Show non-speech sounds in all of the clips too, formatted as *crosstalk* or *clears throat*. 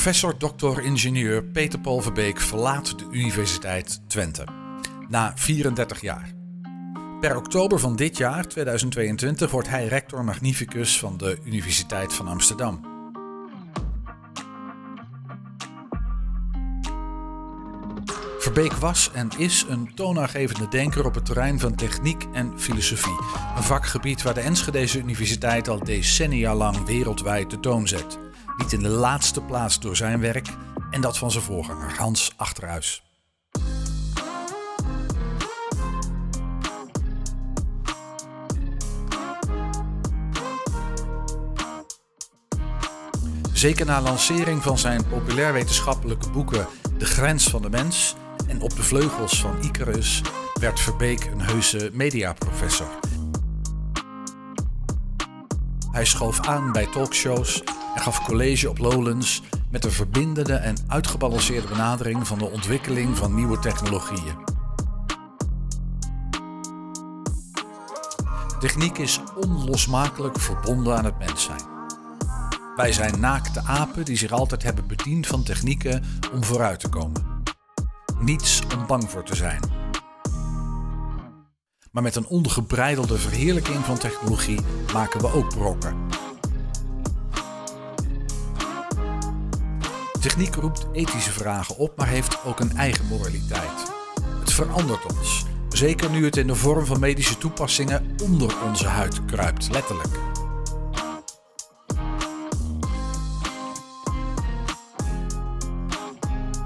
Professor Dr. Ingenieur Peter Paul Verbeek verlaat de Universiteit Twente. Na 34 jaar. Per oktober van dit jaar, 2022, wordt hij rector magnificus van de Universiteit van Amsterdam. Verbeek was en is een toonaangevende denker op het terrein van techniek en filosofie. Een vakgebied waar de Enschedeze Universiteit al decennia lang wereldwijd de toon zet. Niet in de laatste plaats door zijn werk en dat van zijn voorganger Hans Achterhuis. Zeker na lancering van zijn populair wetenschappelijke boeken De Grens van de Mens en Op de Vleugels van Icarus werd Verbeek een heuse mediaprofessor. Hij schoof aan bij talkshows en gaf college op Lowlands met een verbindende en uitgebalanceerde benadering van de ontwikkeling van nieuwe technologieën. Techniek is onlosmakelijk verbonden aan het mens zijn. Wij zijn naakte apen die zich altijd hebben bediend van technieken om vooruit te komen. Niets om bang voor te zijn. Maar met een ongebreidelde verheerlijking van technologie maken we ook brokken. Techniek roept ethische vragen op, maar heeft ook een eigen moraliteit. Het verandert ons, zeker nu het in de vorm van medische toepassingen onder onze huid kruipt, letterlijk.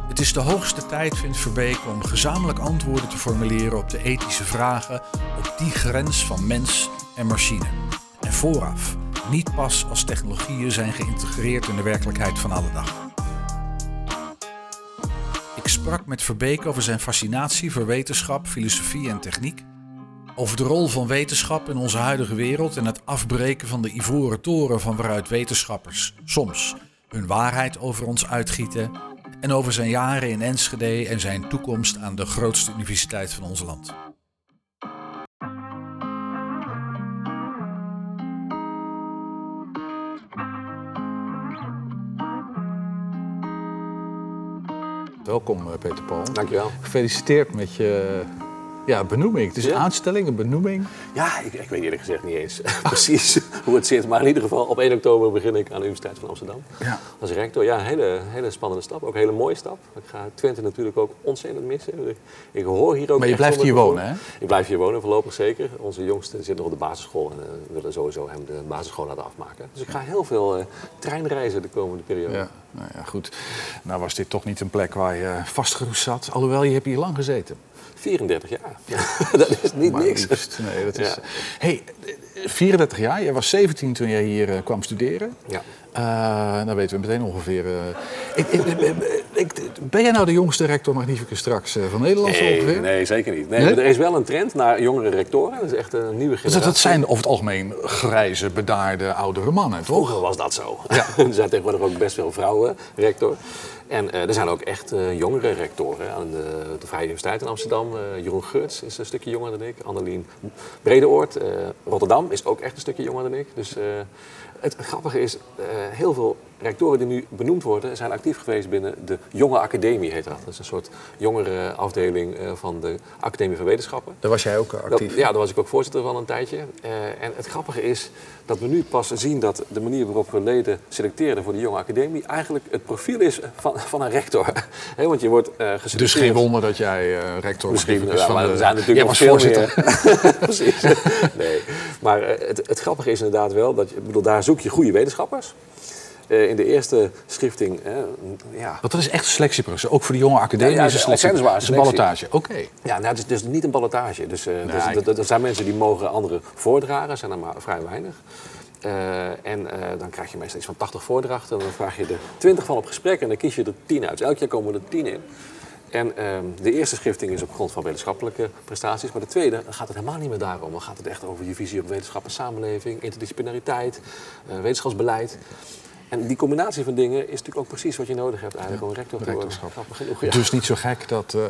Het is de hoogste tijd, vindt Verbeek, om gezamenlijk antwoorden te formuleren op de ethische vragen op die grens van mens en machine. En vooraf, niet pas als technologieën zijn geïntegreerd in de werkelijkheid van alle dag. Sprak met Verbeek over zijn fascinatie voor wetenschap, filosofie en techniek. Over de rol van wetenschap in onze huidige wereld en het afbreken van de ivoren toren van waaruit wetenschappers soms hun waarheid over ons uitgieten en over zijn jaren in Enschede en zijn toekomst aan de grootste universiteit van ons land. Welkom eh, Peter Paul. Dankjewel. Gefeliciteerd met je ja, benoeming. Het is een Ja. aanstelling, een benoeming. Ja, ik, ik weet eerlijk gezegd niet eens *laughs* precies hoe het zit. Maar in ieder geval, op 1 oktober begin ik aan de Universiteit van Amsterdam. Ja. Als rector, ja, een hele, hele spannende stap. Ook een hele mooie stap. Ik ga Twente natuurlijk ook ontzettend missen. Ik, ik hoor hier ook Maar je blijft hier wonen, hè? Ik blijf hier wonen, voorlopig zeker. Onze jongste zit nog op de basisschool en eh, we willen sowieso hem de basisschool laten afmaken. Dus ik ga heel veel eh, treinreizen de komende periode. Ja, nou ja, goed. Nou was dit toch niet een plek waar je vastgeroest zat. Alhoewel, je hebt hier lang gezeten. 34 jaar. *laughs* dat is niet Maar niks. liefst, nee, dat is... Ja. hey, 34 jaar. Jij was 17 toen jij hier eh, kwam studeren. Ja. Eh, dan weten we meteen ongeveer... eh, ik, ik- ik- ben jij nou de jongste rector magnificus straks eh, van Nederland Nee, ongeveer? nee, zeker niet. Nee, Er is wel een trend naar jongere rectoren. Dat is echt een nieuwe Dus generatie. dat, dat zijn over het algemeen grijze, bedaarde, oudere mannen, toch? Vroeger was dat zo. *laughs* er zijn tegenwoordig ook best veel vrouwen rector. En er zijn ook echt jongere rectoren aan de, de Vrije Universiteit in Amsterdam. Jeroen Geurts is een stukje jonger dan ik. Annelien Bredeoort. eh, Rotterdam is ook echt een stukje jonger dan ik. Dus het grappige is, eh, heel veel rectoren die nu benoemd worden... zijn actief geweest binnen de Jonge Academie, heet dat. Dat is een soort jongere afdeling eh, van de Academie van Wetenschappen. Daar was jij ook eh, actief. Dat, ja, daar was ik ook voorzitter van een tijdje. Eh, en het grappige is dat we nu pas zien dat de manier waarop we leden selecteren voor de jonge academie eigenlijk het profiel is van, van een rector. *laughs* Want je wordt geselecteerd. Dus geen wonder dat jij rector Misschien, ja, van maar de... zijn natuurlijk Jij was veel voorzitter. meer. *laughs* Precies. Nee. Maar het, het grappige is inderdaad wel dat je, ik bedoel, daar zoek je goede wetenschappers. Eh, in de eerste schifting, ja, Want dat is echt een selectieproces. Ook voor de jonge academie Ja, is een selectie. Het is een ballotage. Oké. Ja, nou, het is dus niet een ballotage. Dus, eh, dus dat- dat- er zijn mensen die mogen anderen voordragen, zijn er maar vrij weinig. Eh, en dan krijg je meestal iets van 80 voordrachten. Dan vraag je er 20 van op gesprek en dan kies je er 10 uit. Dus elk jaar komen er 10 in. En ehm, de eerste schifting is op grond van wetenschappelijke prestaties. Maar de tweede dan gaat het helemaal niet meer daarom. Dan gaat het echt over je visie op wetenschap en samenleving, interdisciplinariteit, wetenschapsbeleid. En die combinatie van dingen is natuurlijk ook precies wat je nodig hebt eigenlijk om een rector te rectorschap. Genoeg, ja. Dus niet zo gek dat. eh,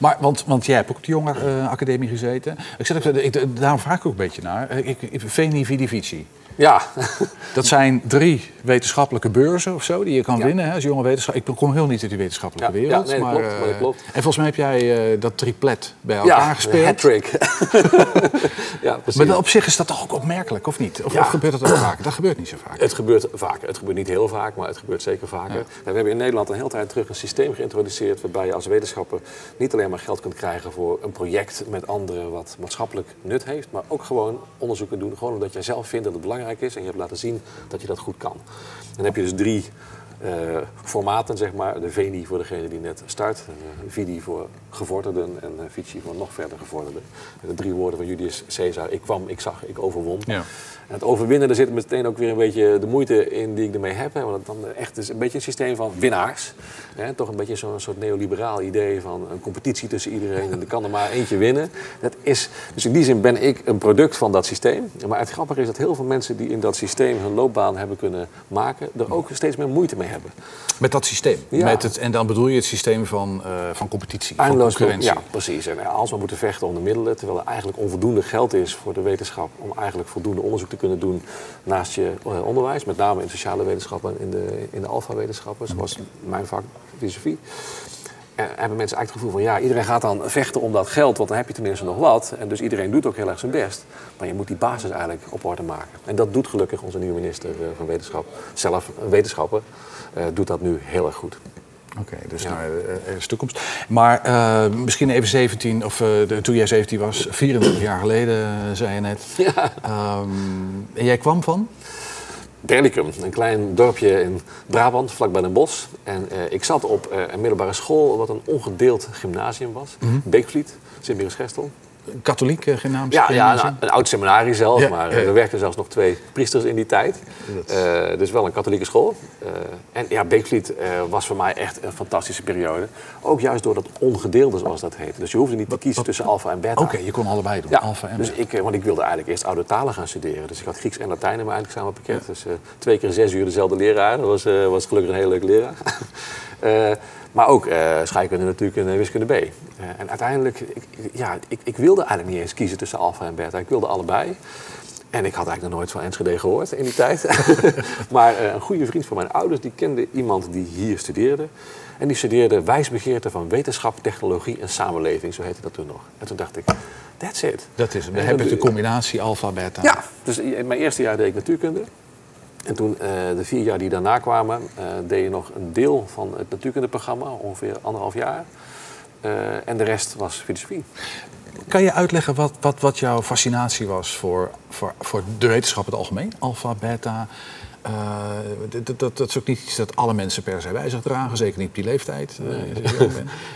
maar, want, want jij hebt ook op de jonge academie gezeten. Ik ook, ik, daarom vraag ik ook een beetje naar. Eh, Ik, ik, veni vidi vici. Ja. *laughs* Dat zijn drie wetenschappelijke beurzen of zo die je kan winnen hè, als jonge wetenschapper. Ik kom heel niet uit die wetenschappelijke Ja, wereld. ja, nee, dat maar, klopt, maar dat eh, klopt. En volgens mij heb jij eh, dat triplet bij elkaar ja, gespeeld. hat-trick. *laughs* ja, precies. Maar op zich is dat toch ook opmerkelijk, of niet? Of, Ja. of gebeurt dat ook vaak? Dat gebeurt niet zo vaak. Het gebeurt vaker. Het gebeurt niet heel vaak, maar het gebeurt zeker vaker. En we hebben in Nederland een hele tijd terug een systeem geïntroduceerd... waarbij je als wetenschapper niet alleen maar geld kunt krijgen voor een project met anderen... wat maatschappelijk nut heeft, maar ook gewoon onderzoeken doen. Gewoon omdat jij zelf vindt dat het belangrijk is en je hebt laten zien dat je dat goed kan. Dan heb je dus drie eh, formaten, zeg maar. De VENI voor degene die net start, de VIDI voor gevorderden en uh, Vici voor nog verder gevorderden. En de drie woorden van Julius Caesar, ik kwam, ik zag, ik overwon. Ja. En het overwinnen, daar zit meteen ook weer een beetje de moeite in die ik ermee heb. Hè, want het dan echt is een beetje een systeem van winnaars. Hè, toch een beetje zo'n soort neoliberaal idee van een competitie tussen iedereen en er kan er maar eentje winnen. Dat is, dus in die zin ben ik een product van dat systeem. Maar het grappige is dat heel veel mensen die in dat systeem hun loopbaan hebben kunnen maken, er ook steeds meer moeite mee hebben. Met dat systeem. Ja. Met het, en dan bedoel je het systeem van, eh, van competitie, van Eindeloos concurrentie. Ja, precies. En als we moeten vechten om de middelen, terwijl er eigenlijk onvoldoende geld is voor de wetenschap om eigenlijk voldoende onderzoek te kunnen doen naast je eh, onderwijs, met name in sociale wetenschappen en in de, in de alfa-wetenschappen, zoals mijn vak, filosofie. En hebben mensen eigenlijk het gevoel van ja, iedereen gaat dan vechten om dat geld, want dan heb je tenminste nog wat. En dus iedereen doet ook heel erg zijn best. Maar je moet die basis eigenlijk op orde maken. En dat doet gelukkig onze nieuwe minister eh, van Wetenschap, zelf een wetenschapper, eh, doet dat nu heel erg goed. Oké, dus Ja. nou, eh, er is toekomst. Maar eh, misschien even 17, of eh, de, toen jij 17 was, 24 jaar geleden, eh, zei je net. *laughs* Ja. Ehm, en jij kwam van? Berlicum, een klein dorpje in Brabant, vlakbij Den Bosch. En eh, ik zat op eh, een middelbare school wat een ongedeeld gymnasium was. Beekvliet, Sint-Michiels-Gestel. Katholiek eh, gymnasium? Ja, ja nou, een oud seminarie zelf, Ja, maar ja, eh, er werkten zelfs nog twee priesters in die tijd. Eh, dus wel een katholieke school. En ja, Beekvliet was voor mij echt een fantastische periode. Ook juist door dat ongedeelde, zoals dat heet. Dus je hoefde niet te kiezen tussen alfa en beta. Oké, je kon allebei doen, Ja, alfa en dus beta. ik, eh, want ik wilde eigenlijk eerst oude talen gaan studeren. Dus ik had Grieks en Latijn in mijn eindexamenpakket. Dus twee keer zes uur dezelfde leraar. Dat was, was gelukkig een hele leuke leraar. Eh, maar ook eh, scheikunde natuurlijk en eh, wiskunde B. En uiteindelijk, ik, ja, ik, ik wilde eigenlijk niet eens kiezen tussen alfa en beta. Ik wilde allebei. En ik had eigenlijk nog nooit van Enschede gehoord in die tijd. *laughs* maar een goede vriend van mijn ouders, die kende iemand die hier studeerde. En die studeerde wijsbegeerte van wetenschap, technologie en samenleving. Zo heette dat toen nog. En toen dacht ik, that's it. Dat is het. We En hebben dan de combinatie alfa, beta. ja, dus in mijn eerste jaar deed ik natuurkunde. En toen, eh, de vier jaar die daarna kwamen, eh, deed je nog een deel van het natuurkundeprogramma, ongeveer anderhalf jaar. Eh, en de rest was filosofie. Kan je uitleggen wat, wat, wat jouw fascinatie was voor, voor, voor de wetenschap in het algemeen? Alfa, beta. dat, dat- dat, is ook niet iets dat alle mensen per se bij zich dragen. Zeker niet op die leeftijd. *laughs*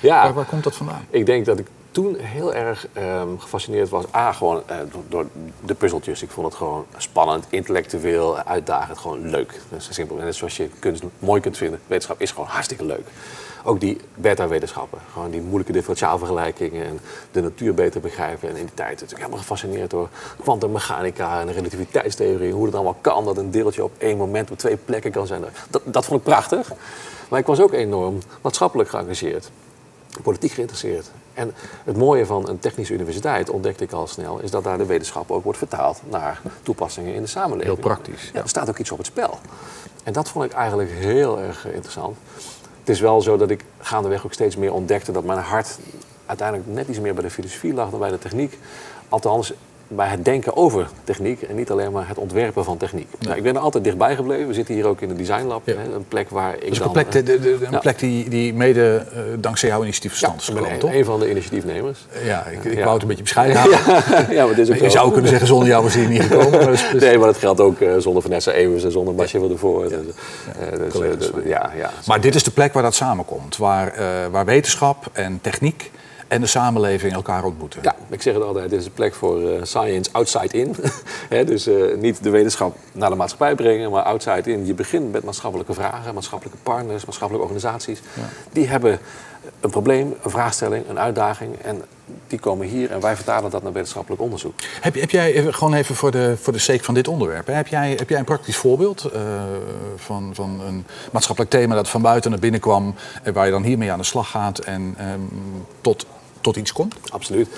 Ja. Waar, waar komt dat vandaan? Ik denk dat ik toen heel erg ehm, gefascineerd was. A, gewoon eh, door, door de puzzeltjes. Ik vond het gewoon spannend, intellectueel, uitdagend, gewoon leuk. Dat is simpel. En net zoals je kunst mooi kunt vinden, wetenschap is gewoon hartstikke leuk. Ook die beta-wetenschappen, gewoon die moeilijke differentiaalvergelijkingen en de natuur beter begrijpen. En in die tijd natuurlijk helemaal gefascineerd door kwantummechanica en de relativiteitstheorie. Hoe het allemaal kan dat een deeltje op één moment op twee plekken kan zijn. Dat, dat vond ik prachtig. Maar ik was ook enorm maatschappelijk geëngageerd politiek geïnteresseerd. En het mooie van een technische universiteit, ontdekte ik al snel, is dat daar de wetenschap ook wordt vertaald naar toepassingen in de samenleving. Heel praktisch, Ja, er staat ook iets op het spel. En dat vond ik eigenlijk heel erg interessant. Het is wel zo dat ik gaandeweg ook steeds meer ontdekte dat mijn hart uiteindelijk net iets meer bij de filosofie lag dan bij de techniek. Althans, bij het denken over techniek en niet alleen maar het ontwerpen van techniek. Nou, ik ben er altijd dichtbij gebleven. We zitten hier ook in de Design Lab, Ja. hè, een plek waar ik Dus dan... een plek, de, de- de- een ja. plek die, die mede eh, dankzij jouw initiatief verstand is ik ben gekomen, een, toch? een van de initiatiefnemers. Ja, ik, ik wou het een beetje bescheiden *laughs* houden. Ja, maar is ook Je zo. zou kunnen zeggen, zonder jou was hier niet gekomen. Maar *laughs* Nee, maar dat geldt ook eh, zonder Vanessa Ewers en zonder Basje van der Voort. Ja. dus, eh, ja, ja. Maar dit is de plek waar dat samenkomt. Waar, waar wetenschap en techniek en de samenleving elkaar ontmoeten. Ja, ik zeg het altijd, dit is een plek voor eh, science outside in. *laughs* Dus eh, niet de wetenschap naar de maatschappij brengen, maar outside in. Je begint met maatschappelijke vragen, maatschappelijke partners, maatschappelijke organisaties. Die hebben een probleem, een vraagstelling, een uitdaging. En die komen hier en wij vertalen dat naar wetenschappelijk onderzoek. Heb, heb jij, even- gewoon even voor de, voor de sake van dit onderwerp, hè, heb, jij, heb jij een praktisch voorbeeld eh, van, van een maatschappelijk thema dat van buiten naar binnen kwam en waar je dan hiermee aan de slag gaat en ehm, tot, tot? Absoluut.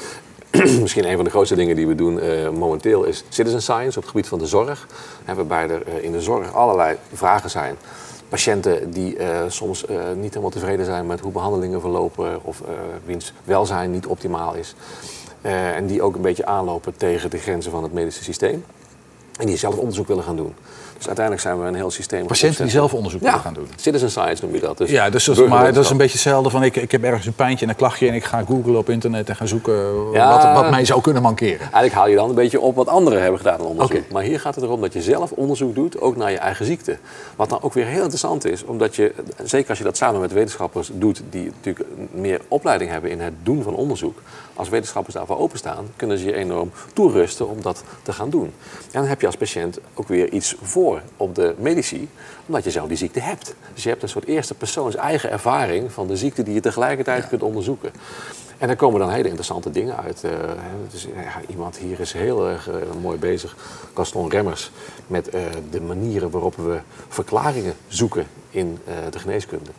*clears throat* misschien een van de grootste dingen die we doen uh, momenteel is citizen science op het gebied van de zorg. Waarbij er uh, in de zorg allerlei vragen zijn. Patiënten die uh, soms niet helemaal tevreden zijn met hoe behandelingen verlopen of wiens welzijn niet optimaal is. en die ook een beetje aanlopen tegen de grenzen van het medische systeem. En die zelf onderzoek willen gaan doen. Dus uiteindelijk zijn we een heel systeem. Patiënten die zelf onderzoek willen gaan doen. Citizen science noem je dat. Dus ja, dus dat, maar dat is een beetje hetzelfde van ik, ik heb ergens een pijntje en een klachtje en ik ga googlen op internet en gaan zoeken wat, wat, mij zou kunnen mankeren. Eigenlijk haal je dan een beetje op wat anderen hebben gedaan in onderzoek. Maar hier gaat het erom dat je zelf onderzoek doet, ook naar je eigen ziekte. Wat dan ook weer heel interessant is, omdat je, zeker als je dat samen met wetenschappers doet, die natuurlijk meer opleiding hebben in het doen van onderzoek. Als wetenschappers daarvoor openstaan, kunnen ze je enorm toerusten om dat te gaan doen. En dan heb je als patiënt ook weer iets voor op de medici, omdat je zelf die ziekte hebt. Dus je hebt een soort eerste persoons eigen ervaring van de ziekte die je tegelijkertijd kunt onderzoeken. En daar komen dan hele interessante dingen uit. Uh, dus, ja, iemand hier is heel erg uh, mooi bezig, Gaston Remmers, met uh, de manieren waarop we verklaringen zoeken in de geneeskunde.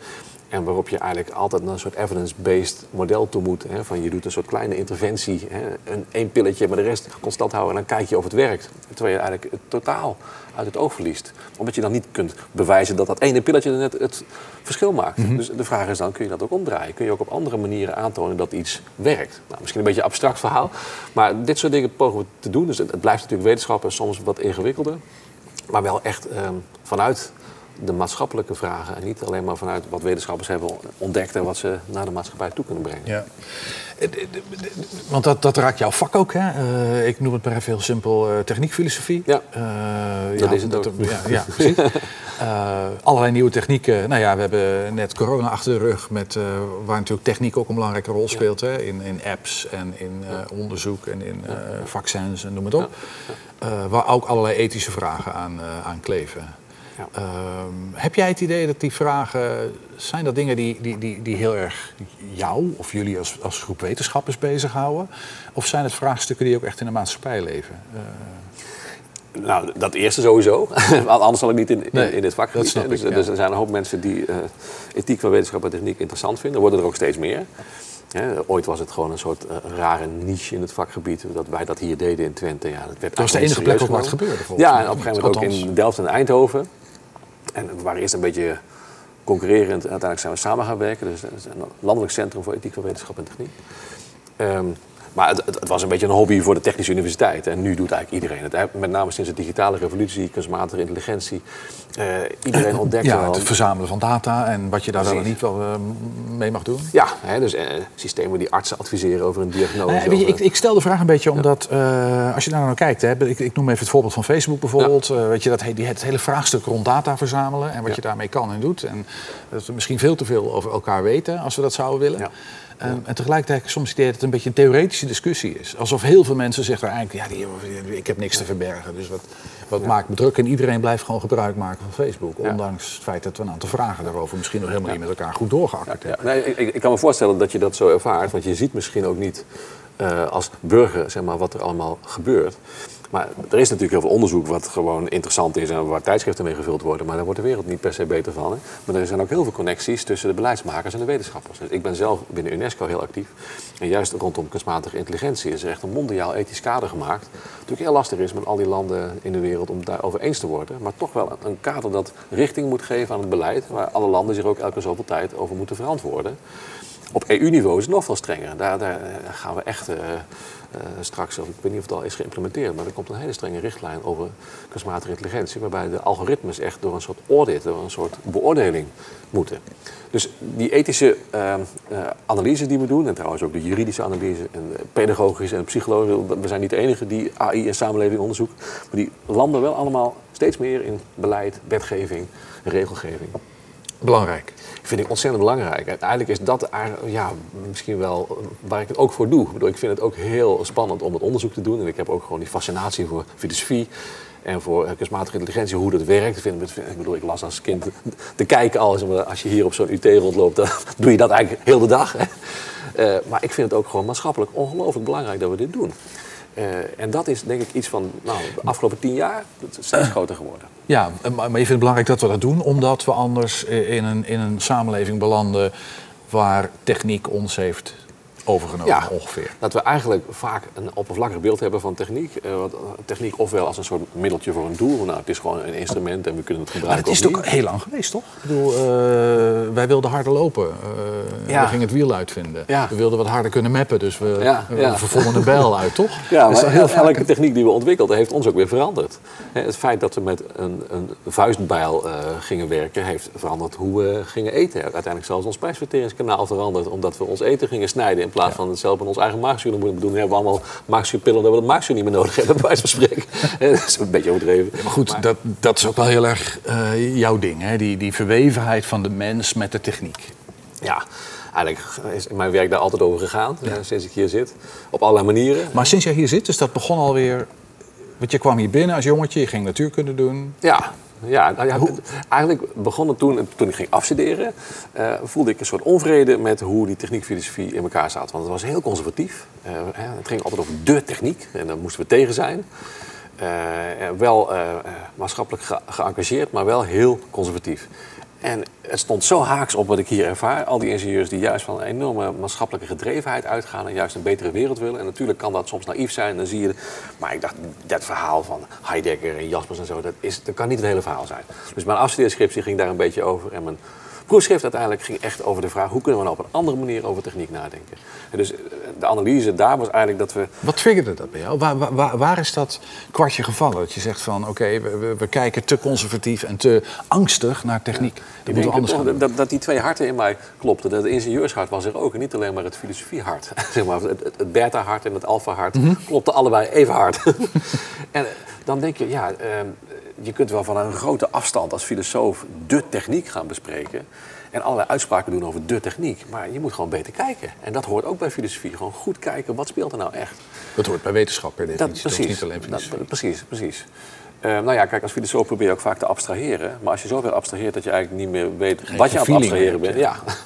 En waarop je eigenlijk altijd naar een soort evidence-based model toe moet. Hè, van je doet een soort kleine interventie, hè, een, één pilletje, maar de rest constant houden. En dan kijk je of het werkt. Terwijl je eigenlijk het totaal uit het oog verliest. Omdat je dan niet kunt bewijzen dat dat ene pilletje net het verschil maakt. Mhm. Dus de vraag is dan, kun je dat ook omdraaien? Kun je ook op andere manieren aantonen dat iets werkt? Nou, misschien een beetje een abstract verhaal. Maar dit soort dingen pogen we te doen. Dus het, blijft natuurlijk wetenschap en soms wat ingewikkelder. Maar wel echt ehm, vanuit de maatschappelijke vragen. En niet alleen maar vanuit wat wetenschappers hebben ontdekt en wat ze naar de maatschappij toe kunnen brengen. Ja. Want dat, dat raakt jouw vak ook, hè? Uh, ik noem het maar even heel simpel uh, techniekfilosofie. Ja, uh, dat ja, is het ook. ja, ja, precies. *laughs* allerlei nieuwe technieken. Nou ja, we hebben net corona achter de rug, met, waar natuurlijk techniek ook een belangrijke rol speelt. Hè? In, in apps en in onderzoek en in vaccins en noem het op. waar ook allerlei ethische vragen aan, aan kleven. Ehm, heb jij het idee dat die vragen, zijn dat dingen die, die, die, die heel erg jou of jullie als, als groep wetenschappers bezighouden? Of zijn het vraagstukken die ook echt in de maatschappij leven? Uh... Nou, dat eerste sowieso. *laughs* Anders zal ik niet in, in, in dit vak dus, dus, er zijn een hoop mensen die uh, ethiek van wetenschap en techniek interessant vinden. Er worden er ook steeds meer. ooit was het gewoon een soort uh, rare niche in het vakgebied. Dat wij dat hier deden in Twente. Ja, dat, werd dat was de enige plek waar het gebeurde. Ja, en op een gegeven moment ook in Delft en Eindhoven. En we waren eerst een beetje concurrerend en uiteindelijk zijn we samen gaan werken. Dus is een landelijk centrum voor ethiek wetenschap en techniek. Um, maar het, het, was een beetje een hobby voor de Technische Universiteit. En nu doet eigenlijk iedereen het. Met name sinds de digitale revolutie, kunstmatige intelligentie. Uh, iedereen *clears throat* ontdekt ja, het verzamelen van data en wat je daar wel en niet wel uh, mee mag doen. Ja, hè, dus uh, systemen die artsen adviseren over een diagnose. Je, ik, ik, stel de vraag een beetje omdat, als je daar nou kijkt... Hè, ik, ik, noem even het voorbeeld van Facebook bijvoorbeeld. weet je, dat, die, het hele vraagstuk rond data verzamelen en wat je daarmee kan en doet. En dat we misschien veel te veel over elkaar weten als we dat zouden willen. Um, en tegelijkertijd soms idee dat het een beetje een discussie is. Alsof heel veel mensen zeggen eigenlijk, ja, die, ik heb niks te verbergen. Dus wat, wat maakt me druk? En iedereen blijft gewoon gebruik maken van Facebook. Ondanks het feit dat we een aantal vragen daarover misschien nog helemaal niet met elkaar goed doorgeakkerd hebben. Nee, ik, ik, kan me voorstellen dat je dat zo ervaart. Want je ziet misschien ook niet uh, als burger zeg maar, wat er allemaal gebeurt. Maar er is natuurlijk heel veel onderzoek wat gewoon interessant is en waar tijdschriften mee gevuld worden. Maar daar wordt de wereld niet per se beter van. Hè? Maar er zijn ook heel veel connecties tussen de beleidsmakers en de wetenschappers. Dus ik ben zelf binnen UNESCO heel actief. En juist rondom kunstmatige intelligentie is er echt een mondiaal ethisch kader gemaakt. Het natuurlijk heel lastig is met al die landen in de wereld om daarover eens te worden. Maar toch wel een kader dat richting moet geven aan het beleid. Waar alle landen zich ook elke zoveel tijd over moeten verantwoorden. Op EU-niveau is het nog veel strenger. Daar, daar gaan we echt. Uh, uh, straks, ik weet niet of het al is geïmplementeerd, maar er komt een hele strenge richtlijn over kunstmatige intelligentie, waarbij de algoritmes echt door een soort audit, door een soort beoordeling moeten. Dus die ethische uh, analyse die we doen, en trouwens ook de juridische analyse en de pedagogische en psychologische, we zijn niet de enige die AI en samenleving onderzoeken, maar die landen wel allemaal steeds meer in beleid, wetgeving, regelgeving. Belangrijk. Vind ik ontzettend belangrijk. Uiteindelijk is dat ja, misschien wel waar ik het ook voor doe. Ik, bedoel, ik vind het ook heel spannend om het onderzoek te doen. En ik heb ook gewoon die fascinatie voor filosofie en voor kunstmatige intelligentie, hoe dat werkt. Ik, vind, ik bedoel, ik las als kind te kijken al, als je hier op zo'n UT rondloopt, dan *laughs* doe je dat eigenlijk heel de dag. Uh, maar ik vind het ook gewoon maatschappelijk ongelooflijk belangrijk dat we dit doen. Uh, en dat is denk ik iets van nou, de afgelopen tien jaar steeds groter geworden. Ja, maar je vindt het belangrijk dat we dat doen, omdat we anders in een, in een samenleving belanden waar techniek ons heeft overgenomen Ja. ongeveer. Dat we eigenlijk vaak een oppervlakkig beeld hebben van techniek. Eh, wat, techniek ofwel als een soort middeltje voor een doel. Nou, het is gewoon een instrument en we kunnen het Maar gebruiken. het is niet. heel lang geweest, toch? Ik bedoel, eh, wij wilden harder lopen. Eh, Ja. We gingen het wiel uitvinden. Ja. We wilden wat harder kunnen mappen, dus we, we ja. vervonden de bijl uit, toch? *laughs* Ja, maar heel *laughs* elke techniek die we ontwikkelden heeft ons ook weer veranderd. Het feit dat we met een, een vuistbijl eh, gingen werken, heeft veranderd hoe we gingen eten. Uiteindelijk zelfs ons spijsverteringskanaal veranderd, omdat we ons eten gingen snijden in plaats van het zelf in ons eigen maagzuur moeten doen. hebben we allemaal maagzuurpillen dat we de maagzuur niet meer nodig hebben, bij wijze van spreken. *laughs* Dat is een beetje overdreven. Maar goed, Dat, dat is ook wel heel erg eh, jouw ding, hè? Die, die verwevenheid van de mens met de techniek. Ja, eigenlijk is mijn werk daar altijd over gegaan, eh, sinds ik hier zit. Op allerlei manieren. Maar sinds jij hier zit, dus dat begon alweer... Want je kwam hier binnen als jongetje, je ging natuurkunde doen. Ja, ja, nou ja eigenlijk begon het toen, toen ik ging afstuderen, eh, voelde ik een soort onvrede met hoe die techniekfilosofie in elkaar zat. Want het was heel conservatief. Eh, het ging altijd over dé techniek en daar moesten we tegen zijn. Eh, wel maatschappelijk ge- geëngageerd, maar wel heel conservatief. En het stond zo haaks op wat ik hier ervaar. Al die ingenieurs die juist van een enorme maatschappelijke gedrevenheid uitgaan en juist een betere wereld willen. En natuurlijk kan dat soms naïef zijn, dan zie je. Maar ik dacht, dat verhaal van Heidegger en Jaspers en zo, dat, is, dat kan niet het hele verhaal zijn. Dus mijn afstudeerscriptie ging daar een beetje over. En mijn proefschrift uiteindelijk ging echt over de vraag hoe kunnen we nou op een andere manier over techniek nadenken. En dus eh, de analyse daar was eigenlijk dat we Wat triggerde dat bij jou? Waar, waar- is dat kwartje gevallen? Dat je zegt van, oké, we, we, we kijken te conservatief en te angstig naar techniek. Dat moeten we anders gaan doen. dat, dat die twee harten in mij klopten. Dat ingenieurshart was er ook. En niet alleen maar het filosofiehart. *laughs* zeg maar, het, beta-hart en het alfa-hart Mhm. klopten allebei even hard. *laughs* en dan denk je, ja, ehm, je kunt wel van een grote afstand als filosoof de techniek gaan bespreken. En allerlei uitspraken doen over de techniek. Maar je moet gewoon beter kijken. En dat hoort ook bij filosofie. Gewoon goed kijken, wat speelt er nou echt? Dat hoort bij wetenschap per definitie. Dat, is precies. niet alleen filosofie. Dat- precies, precies. Eh, nou ja, kijk, als filosoof probeer je ook vaak te abstraheren. Maar als je zoveel abstraheert dat je eigenlijk niet meer weet Geen wat je aan het abstraheren bent. Ja. *laughs*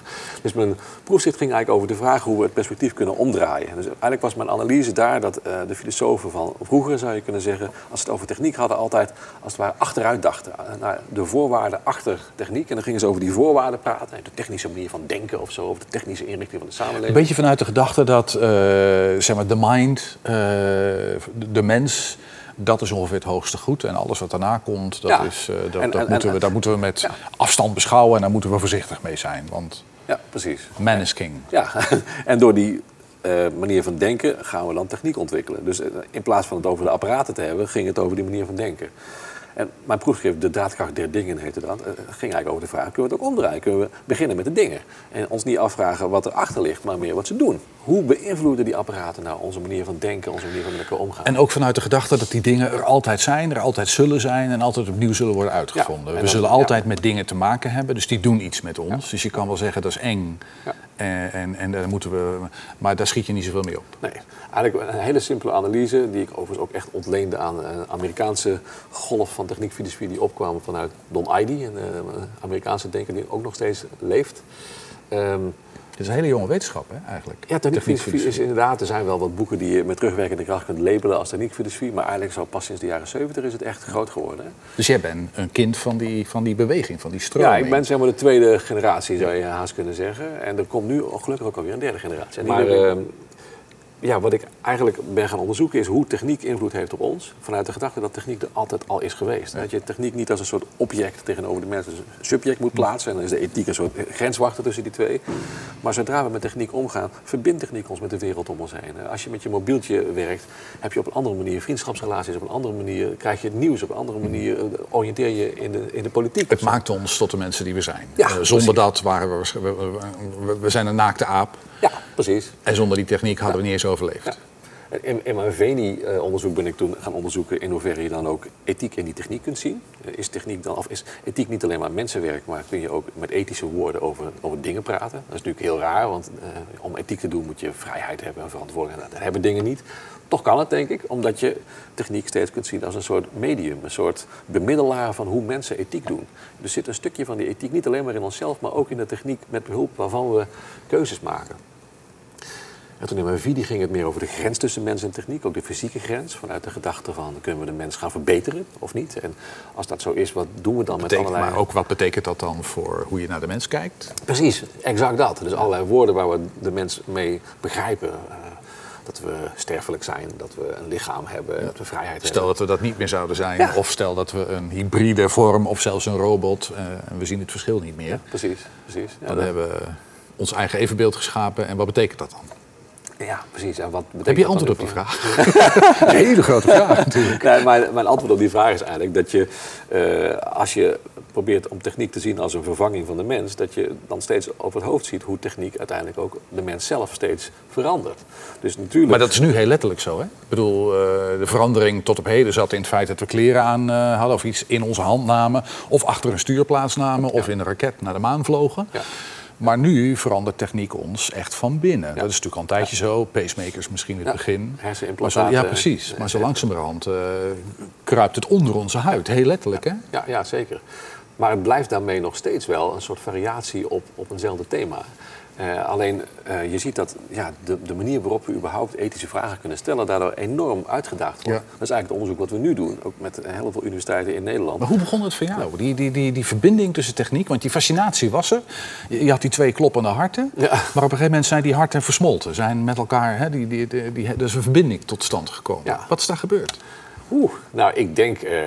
Dus mijn proefschrift ging eigenlijk over de vraag hoe we het perspectief kunnen omdraaien. Dus eigenlijk was mijn analyse daar dat eh, de filosofen van vroeger, zou je kunnen zeggen, als ze het over techniek hadden, altijd als het ware achteruit dachten. eh, naar de voorwaarden achter techniek. En dan gingen ze over die voorwaarden praten. De technische manier van denken of zo, of de technische inrichting van de samenleving. Een beetje vanuit de gedachte dat zeg maar, de mind, de mens, dat is ongeveer het hoogste goed. En alles wat daarna komt, dat Ja. is, eh, dat, En- dat en- moeten en- we, daar moeten we met Ja. afstand beschouwen en daar moeten we voorzichtig mee zijn. Want Ja, precies. man is king. Ja, *laughs* en door die eh, manier van denken gaan we dan techniek ontwikkelen. Dus eh, in plaats van het over de apparaten te hebben, ging het over die manier van denken. En mijn proefschrift, De Daadkracht der Dingen, heette dat, eh, ging eigenlijk over de vraag: kunnen we het ook omdraaien? Kunnen we beginnen met de dingen? En ons niet afvragen wat erachter ligt, maar meer wat ze doen. Hoe beïnvloeden die apparaten nou onze manier van denken, onze manier van met elkaar omgaan? En ook vanuit de gedachte dat die dingen er altijd zijn, er altijd zullen zijn en altijd opnieuw zullen worden uitgevonden. en we zullen ja. altijd met dingen te maken hebben, dus die doen iets met ons. Dus je kan wel zeggen dat is eng Ja. En, en, en daar moeten we, maar daar schiet je niet zoveel mee op. Nee, eigenlijk een hele simpele analyse die ik overigens ook echt ontleende aan een Amerikaanse golf van techniekfilosofie die opkwam vanuit Don Idy, een eh, Amerikaanse denker die ook nog steeds leeft. Ehm, Het is een hele jonge wetenschap hè, eigenlijk. ja, techniekfilosofie is Techniekfilosofie. inderdaad, er zijn wel wat boeken die je met terugwerkende kracht kunt labelen als techniekfilosofie, maar eigenlijk zo pas sinds de jaren 70 is het echt groot geworden. hè. Dus jij bent een kind van die, van die beweging, van die stroming. Ja, ik ben zeg maar de tweede generatie, zou je haast kunnen zeggen. En er komt nu gelukkig ook alweer een derde generatie. Maar ehm, ja, wat ik eigenlijk ben gaan onderzoeken is hoe techniek invloed heeft op ons. Vanuit de gedachte dat techniek er altijd al is geweest. Dat je techniek niet als een soort object tegenover de mensen, dus een subject moet plaatsen. En dan is de ethiek een soort grenswachter tussen die twee. Maar zodra we met techniek omgaan, verbindt techniek ons met de wereld om ons heen. Als je met je mobieltje werkt, heb je op een andere manier vriendschapsrelaties. Op een andere manier krijg je het nieuws. Op een andere manier eh, oriënteer je in de, in de politiek. Het maakt ons tot de mensen die we zijn. Ja, Eh, zonder precies. dat waren we- we- we zijn een naakte aap. Ja, precies. En zonder die techniek hadden we niet eens overleefd. In mijn VENI-onderzoek ben ik toen gaan onderzoeken in hoeverre je dan ook ethiek in die techniek kunt zien. Eh, Is, techniek dan, of is ethiek niet alleen maar mensenwerk, maar kun je ook met ethische woorden over, over dingen praten? Dat is natuurlijk heel raar, want eh, om ethiek te doen moet je vrijheid hebben en verantwoordelijkheid. Dat hebben dingen niet. Toch kan het, denk ik, omdat je techniek steeds kunt zien als een soort medium, een soort bemiddelaar van hoe mensen ethiek doen. Er zit een stukje van die ethiek niet alleen maar in onszelf, maar ook in de techniek met behulp waarvan we keuzes maken. En toen in mijn visie ging het meer over de grens tussen mens en techniek, ook de fysieke grens. Vanuit de gedachte van kunnen we de mens gaan verbeteren of niet? En als dat zo is, wat doen we dan met allerlei... maar ook wat betekent dat dan voor hoe je naar de mens kijkt? Precies, exact dat. Dus allerlei woorden waar we de mens mee begrijpen. Dat we sterfelijk zijn, dat we een lichaam hebben, dat we vrijheid Stel hebben. dat we dat niet meer zouden zijn, Ja. of stel dat we een hybride vorm of zelfs een robot eh, en we zien het verschil niet meer. Precies, precies. Ja, Dan hebben we ons eigen evenbeeld geschapen en wat betekent dat dan? ja precies. En wat Heb je antwoord op die vraag? *laughs* een hele grote vraag natuurlijk. Nee, mijn, mijn antwoord op die vraag is eigenlijk dat je, eh, als je probeert om techniek te zien als een vervanging van de mens, dat je dan steeds over het hoofd ziet hoe techniek uiteindelijk ook de mens zelf steeds verandert. Dus natuurlijk. Maar dat is nu heel letterlijk zo, hè? Ik bedoel, eh, de verandering tot op heden zat in het feit dat we kleren aan eh, hadden... of iets in onze hand namen, of achter een stuurplaats namen... of in een raket naar de maan vlogen. Ja. Maar nu verandert techniek ons echt van binnen. Dat is natuurlijk al een tijdje zo. Pacemakers misschien in het Ja, begin. Hersenimplantaten. ja, precies. Maar zo langzamerhand eh, kruipt het onder onze huid. Heel letterlijk, hè? Ja, ja, zeker. Maar het blijft daarmee nog steeds wel een soort variatie op, op eenzelfde thema. Eh, alleen eh, je ziet dat ja, de, de manier waarop we überhaupt ethische vragen kunnen stellen, daardoor enorm uitgedaagd wordt. Ja. Dat is eigenlijk het onderzoek wat we nu doen, ook met heel veel universiteiten in Nederland. Maar hoe begon het voor jou? Die, die, die, die verbinding tussen techniek, want die fascinatie was er. Je, je had die twee kloppende harten. Ja. Maar op een gegeven moment zijn die harten versmolten. Zijn met elkaar, hè, die, die, die, die- er is een verbinding tot stand gekomen. Ja. Wat is daar gebeurd? Oeh, nou, ik denk, eh,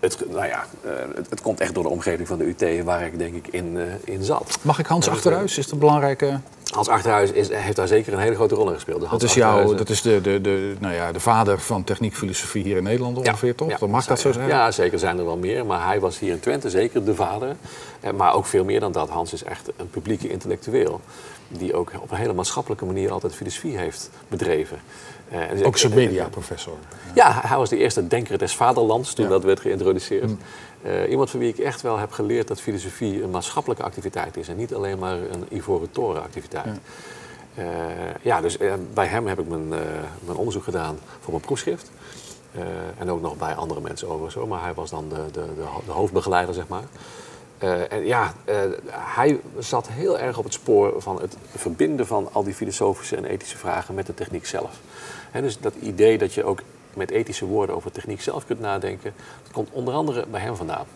het, nou ja, eh, het, het komt echt door de omgeving van de UT waar ik denk ik in, eh, in zat. Mag ik Hans Ja, Achterhuis? Is dat een belangrijke... Hans Achterhuis is, heeft daar zeker een hele grote rol in gespeeld. Dat is, jouw, dat is de, de, de, nou ja, de vader van techniekfilosofie hier in Nederland ongeveer, toch? Dan mag dat zo zijn? Ja, zeker zijn er wel meer. Maar hij was hier in Twente zeker de vader. Maar ook veel meer dan dat. Hans is echt een publieke intellectueel. Die ook op een hele maatschappelijke manier altijd filosofie heeft bedreven. Eh, en Ook eh, mediaprofessor. Ja, hij was de eerste denker des vaderlands toen Ja. dat werd geïntroduceerd. Eh, iemand van wie ik echt wel heb geleerd dat filosofie een maatschappelijke activiteit is en niet alleen maar een ivoren toren activiteit. Ja, ja dus eh, bij hem heb ik mijn, eh, mijn onderzoek gedaan voor mijn proefschrift. Eh, en ook nog bij andere mensen overigens, hoor. maar hij was dan de, de, de, ho- de hoofdbegeleider, zeg maar. Eh, en ja, eh, hij zat heel erg op het spoor van het verbinden van al die filosofische en ethische vragen met de techniek zelf. Dus dat idee dat je ook met ethische woorden over techniek zelf kunt nadenken, dat komt onder andere bij hem vandaan.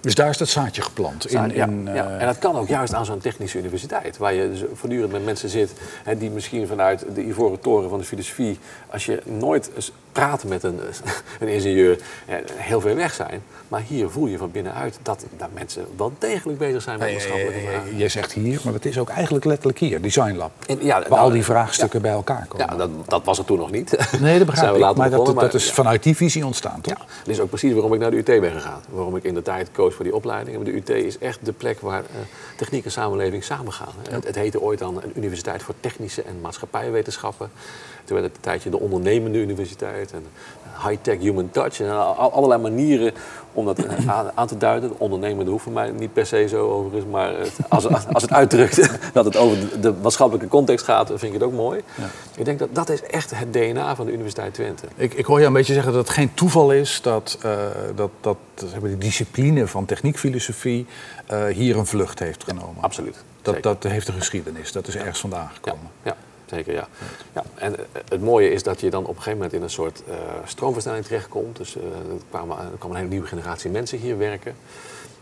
Dus daar is dat zaadje geplant. In, ja, in, ja. eh, En dat kan ook juist aan zo'n technische universiteit, waar je dus voortdurend met mensen zit hè, die misschien vanuit de ivoren toren van de filosofie, als je nooit praat met een, *laughs* een ingenieur, heel ver weg zijn. Maar hier voel je van binnenuit dat, dat mensen wel degelijk bezig zijn met maatschappelijke vragen. Jij zegt hier, maar het is ook eigenlijk letterlijk hier, Design Lab. En ja, waar nou, al die vraagstukken bij elkaar komen. Ja, dat, dat was het toen nog niet. Nee, dat *laughs* begrijp ik. Maar dat, begonnen, dat maar is ja. vanuit die visie ontstaan, toch? Ja, dat is ook precies waarom ik naar de UT ben gegaan. Waarom ik in de tijd koos voor die opleiding. Maar de UT is echt de plek waar eh, techniek en samenleving samengaan. Het, het heette ooit dan een universiteit voor technische en maatschappijwetenschappen. Toen werd het een tijdje de ondernemende universiteit. En high-tech human touch. En al- allerlei manieren om dat eh, aan, te duiden. De ondernemende hoeft voor mij niet per se zo overigens. Maar het, als, als het uitdrukt *laughs* dat het over de, maatschappelijke context gaat, vind ik het ook mooi. Ik denk dat dat is echt het DNA van de Universiteit Twente. Ik, ik hoor je een beetje zeggen dat het geen toeval is dat, eh, dat, dat de discipline van techniekfilosofie eh, hier een vlucht heeft genomen. Absoluut. Dat, Zeker. dat heeft een geschiedenis, dat is ergens vandaan gekomen. Ja, zeker ja. ja. En eh, het mooie is dat je dan op een gegeven moment in een soort eh, stroomversnelling terechtkomt. Dus eh, er, kwamen, er kwam een hele nieuwe generatie mensen hier werken.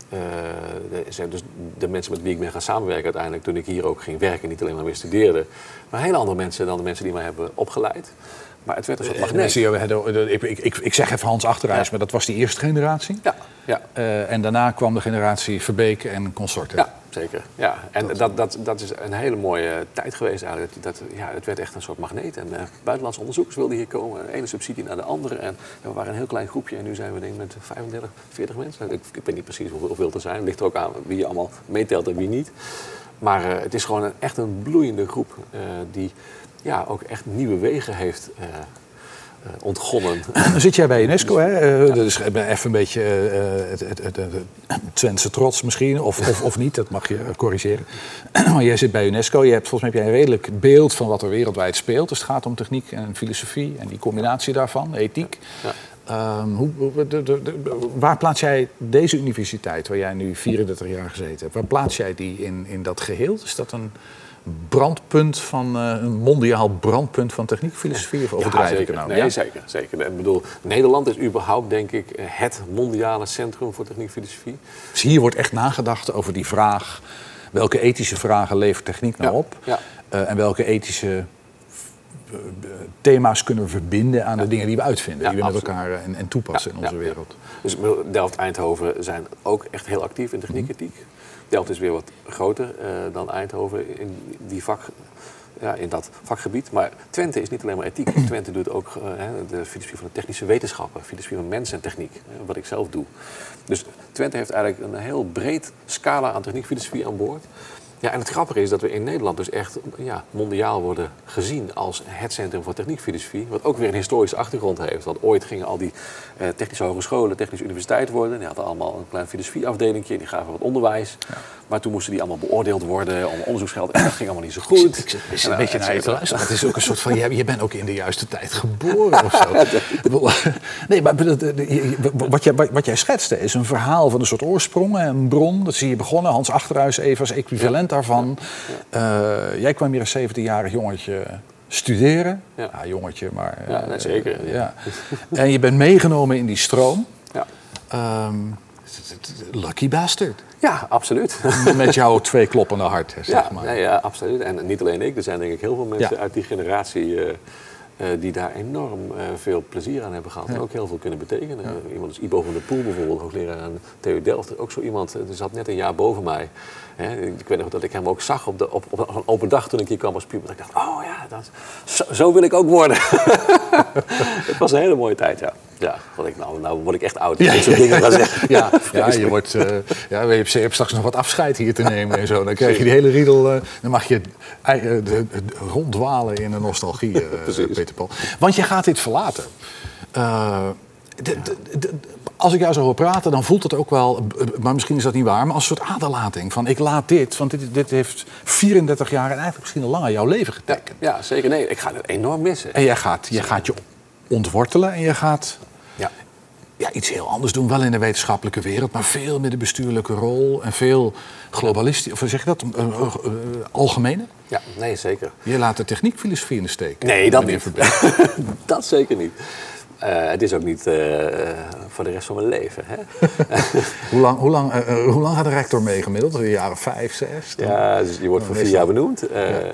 De, dus de mensen met wie ik ben gaan samenwerken uiteindelijk toen ik hier ook ging werken, niet alleen maar weer studeerde, maar hele andere mensen dan de mensen die mij hebben opgeleid. Maar het werd een soort magneet. ik, ik, ik, zeg even Hans Achterhuis, Ja. maar dat was die eerste generatie. Ja, ja. En daarna kwam de generatie Verbeek en consorten. Ja, zeker. Ja. En dat, dat, dat is een hele mooie tijd geweest eigenlijk. Dat, ja, het werd echt een soort magneet. En eh, buitenlandse onderzoekers wilden hier komen. De ene subsidie naar de andere. En we waren een heel klein groepje. En nu zijn we denk ik met 35, 40 mensen. Ik, ik weet niet precies hoeveel, hoeveel er zijn. Het ligt er ook aan wie je allemaal meetelt en wie niet. Maar eh, het is gewoon een, echt een bloeiende groep. eh, die ja, ook echt nieuwe wegen heeft ontgonnen. Dan *clears throat* zit jij bij UNESCO, hè? Eh, Dat is even een beetje eh, het, het, het, het, het Twentse trots misschien, of, of, of niet, dat mag je corrigeren. *clears throat* maar jij zit bij UNESCO, je hebt volgens mij heb jij een redelijk beeld van wat er wereldwijd speelt. Dus het gaat om techniek en filosofie en die combinatie daarvan, ethiek. Ja. Ehm, hoe, hoe- de- de- de- waar plaats jij deze universiteit, waar jij nu 34 jaar gezeten hebt, waar plaats jij die in, in dat geheel? Is dat een brandpunt van, eh, een mondiaal brandpunt van techniek, filosofie of overdrijf ik zeker. nou? Nee, Ja? zeker, zeker. Ik bedoel, Nederland is überhaupt, denk ik, het mondiale centrum voor techniek filosofie. Dus hier wordt echt nagedacht over die vraag, welke ethische vragen levert techniek nou Ja, op? ja. Eh, en welke ethische eh, thema's kunnen we verbinden aan de dingen die we uitvinden, Ja, die we met elkaar en, en toepassen Ja, in onze ja, wereld. Dus ik bedoel, Delft Eindhoven zijn ook echt heel actief in techniekritiek. Delft is weer wat groter eh, dan Eindhoven in, die vak, ja, in dat vakgebied. Maar Twente is niet alleen maar ethiek. *clears throat* Twente doet ook eh, de filosofie van de technische wetenschappen, filosofie van mens en techniek, wat ik zelf doe. Dus Twente heeft eigenlijk een heel breed scala aan techniekfilosofie aan boord. Ja, en het grappige is dat we in Nederland dus echt ja, mondiaal worden gezien als het centrum voor techniekfilosofie. Wat ook weer een historische achtergrond heeft. Want ooit gingen al die eh, technische hogescholen, technische universiteiten worden. Die hadden allemaal een klein filosofieafdelingje, die gaven wat onderwijs. Maar toen moesten die allemaal beoordeeld worden om onderzoeksgeld. En dat ging allemaal niet zo goed. Ik zit een beetje et naar je te luisteren. Het is ook een soort van, je, je bent ook in de juiste tijd geboren of zo. *laughs* Nee, maar wat jij, wat jij schetste is een verhaal van een soort oorsprong, een bron. Dat zie je begonnen. Hans Achterhuis even als equivalent daarvan. Eh, jij kwam hier als 17-jarig jongetje studeren. Ja, Ja. jongetje, maar... eh, Ja, nee, zeker, ja. ja. En je bent meegenomen in die stroom. Ja. Ehm, lucky bastard. ja, absoluut. *laughs* Met jouw twee kloppende hart, zeg Ja, maar. nee, ja, absoluut. En niet alleen ik, er zijn denk ik heel veel mensen Ja. uit die generatie eh, eh, die daar enorm eh, veel plezier aan hebben gehad. En ook heel veel kunnen betekenen. Eh, iemand als Ibo van der Poel bijvoorbeeld, hoogleraar aan TU Delft. Ook zo iemand, eh, die zat net een jaar boven mij. Hè, ik weet nog dat ik hem ook zag op, de, op, op een open dag toen ik hier kwam als puber. Dat ik dacht, oh ja, dat, zo, zo wil ik ook worden. *laughs* Het was een hele mooie tijd, ja. Ja, wat ik, nou, nou word ik echt oud. Ja, dingen. Ja, ja, *laughs* je, wordt, eh, ja, je, hebt, je hebt straks nog wat afscheid hier te nemen en zo. Dan krijg je die hele riedel. eh, dan mag je de- de- ronddwalen in de nostalgie. Peter Paul. Want je gaat dit verlaten. De- de- de- als ik jou zo hoor praten, dan voelt het ook wel, maar misschien is dat niet waar, maar als een soort aderlating. Van ik laat dit, want dit, dit heeft 34 jaar en eigenlijk misschien al langer jouw leven getekend. ja, zeker. Nee, ik ga het enorm missen. En jij gaat, je gaat je ontwortelen en je gaat Ja. ja, iets heel anders doen, wel in de wetenschappelijke wereld, maar veel met de bestuurlijke rol en veel globalistisch, of zeg je dat, algemene. ja, nee, zeker. Je laat de techniekfilosofie in de steek. Nee, dat niet. *laughs* Dat zeker niet. Eh, het is ook niet eh, voor de rest van mijn leven. Hè? *laughs* hoe, lang, hoe, lang, eh, hoe lang gaat de rector mee gemiddeld? Een jaar of vijf, zes? Dan- ja, dus je wordt voor vier jaar benoemd.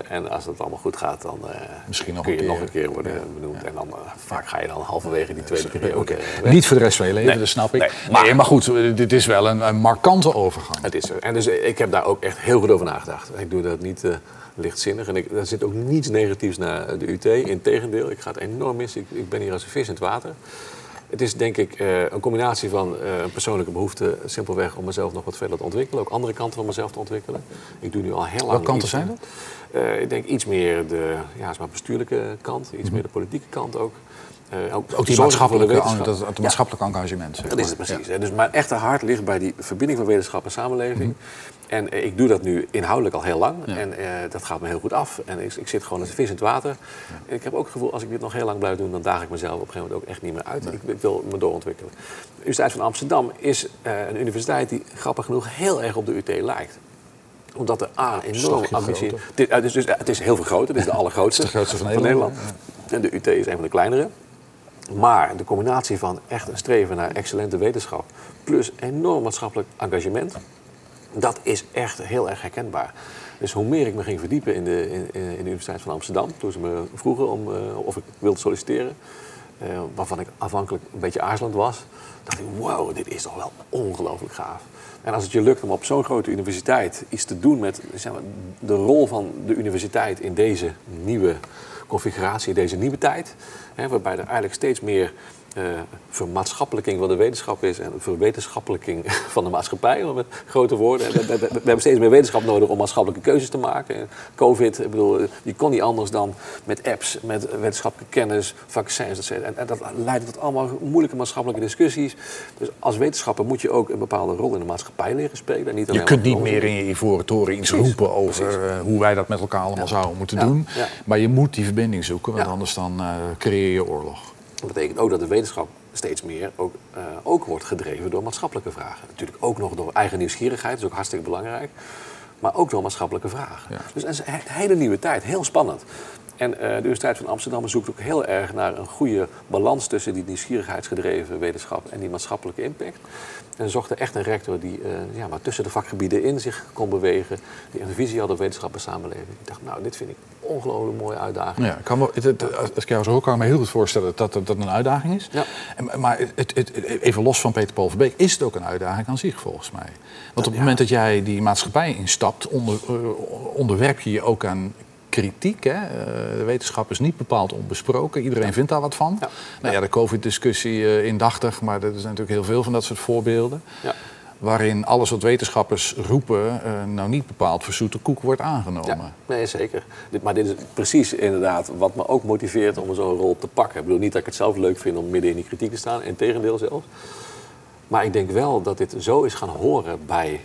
En als het allemaal goed gaat, dan Misschien nog kun een je keer. nog een keer worden benoemd. En dan vaak ga je dan halverwege die tweede periode. Niet voor de rest van je leven, Nee, dat snap ik. nee, maar, goed, dit is wel een, een markante overgang. Het is zo. En dus ik heb daar ook echt heel goed over nagedacht. Ik doe dat niet lichtzinnig. En ik, er zit ook niets negatiefs naar de UT. Integendeel, ik ga het enorm missen. Ik, ik ben hier als een vis in het water. Het is denk ik eh, een combinatie van eh, een persoonlijke behoefte... simpelweg om mezelf nog wat verder te ontwikkelen. Ook andere kanten van mezelf te ontwikkelen. Ik doe nu al heel lang... Welke kanten zijn dat? Eh, ik denk iets meer de ja, zeg maar bestuurlijke kant. Iets meer de politieke kant ook. Ook, Mhm. Ook die maatschappelijke, wetenschap. dat, dat Ja. engagement. zeg Dat is het precies. hè. Dus mijn echte hart ligt bij die verbinding van wetenschap en samenleving. En eh, ik doe dat nu inhoudelijk al heel lang. En eh, dat gaat me heel goed af. En ik, ik zit gewoon als een vis in het water. En ik heb ook het gevoel, als ik dit nog heel lang blijf doen... dan daag ik mezelf op een gegeven moment ook echt niet meer uit. Ik, ik wil me doorontwikkelen. De Universiteit van Amsterdam is eh, een universiteit... die grappig genoeg heel erg op de UT lijkt omdat er A, Slagje ambitie... Dit, dus, dus, het is heel veel groter, *laughs* het is de allergrootste, is de grootste van Nederland, En de UT is een van de kleinere. Maar de combinatie van echt een streven naar excellente wetenschap... plus enorm maatschappelijk engagement... dat is echt heel erg herkenbaar. Dus hoe meer ik me ging verdiepen in de, in, in de Universiteit van Amsterdam... toen ze me vroegen om, eh, of ik wilde solliciteren... eh, waarvan ik afhankelijk een beetje aarzelend was... dacht ik, wow, dit is toch wel ongelooflijk gaaf. En als het je lukt om op zo'n grote universiteit iets te doen met zeg maar, de rol van de universiteit in deze nieuwe configuratie, in deze nieuwe tijd, hè, waarbij er eigenlijk steeds meer eh vermaatschappelijking van de wetenschap is en verwetenschappelijking *laughs* van de maatschappij, met grote woorden. We, we- hebben steeds meer wetenschap nodig om maatschappelijke keuzes te maken. En Covid, ik bedoel, je kon niet anders dan met apps, met wetenschappelijke kennis, vaccins, etc. En, en dat leidt tot allemaal moeilijke maatschappelijke discussies. Dus als wetenschapper moet je ook een bepaalde rol in de maatschappij leren spelen. Niet Je kunt niet meer in je ivoren toren iets Precies, roepen over precies. eh, hoe wij dat met elkaar allemaal zouden moeten Ja, doen. ja. Maar je moet die verbinding zoeken, want anders dan eh, creëer je oorlog. Dat betekent ook dat de wetenschap steeds meer ook, eh, ook wordt gedreven door maatschappelijke vragen. Natuurlijk ook nog door eigen nieuwsgierigheid, dat is ook hartstikke belangrijk. Maar ook door maatschappelijke vragen. Ja. Dus is een hele nieuwe tijd, heel spannend. En uh, de Universiteit van Amsterdam zoekt ook heel erg naar een goede balans tussen die nieuwsgierigheidsgedreven wetenschap en die maatschappelijke impact. En zocht er echt een rector die uh, ja, maar tussen de vakgebieden in zich kon bewegen, die een visie had op wetenschap en samenleving. Ik dacht, nou, dit vind ik een ongelooflijk mooie uitdaging. Ja, kan wel, het, het, als ik jou zo hoor, kan ik me heel goed voorstellen dat dat, dat een uitdaging is. Ja. En, maar het, het, even los van Peter Paul Verbeek, is het ook een uitdaging aan zich volgens mij. Want op het Ja. moment dat jij die maatschappij instapt, onder, eh, onderwerp je je ook aan kritiek. Hè? Eh, de wetenschap is niet bepaald onbesproken. Iedereen vindt daar wat van. Ja. Nou ja, de COVID-discussie eh, indachtig, maar er zijn natuurlijk heel veel van dat soort voorbeelden. Ja. Waarin alles wat wetenschappers roepen, eh, nou niet bepaald voor zoete koek wordt aangenomen. Ja, nee, zeker. Dit, maar dit is precies inderdaad wat me ook motiveert om zo'n rol te pakken. Ik bedoel niet dat ik het zelf leuk vind om midden in die kritiek te staan, in tegendeel zelfs. Maar ik denk wel dat dit zo is gaan horen bij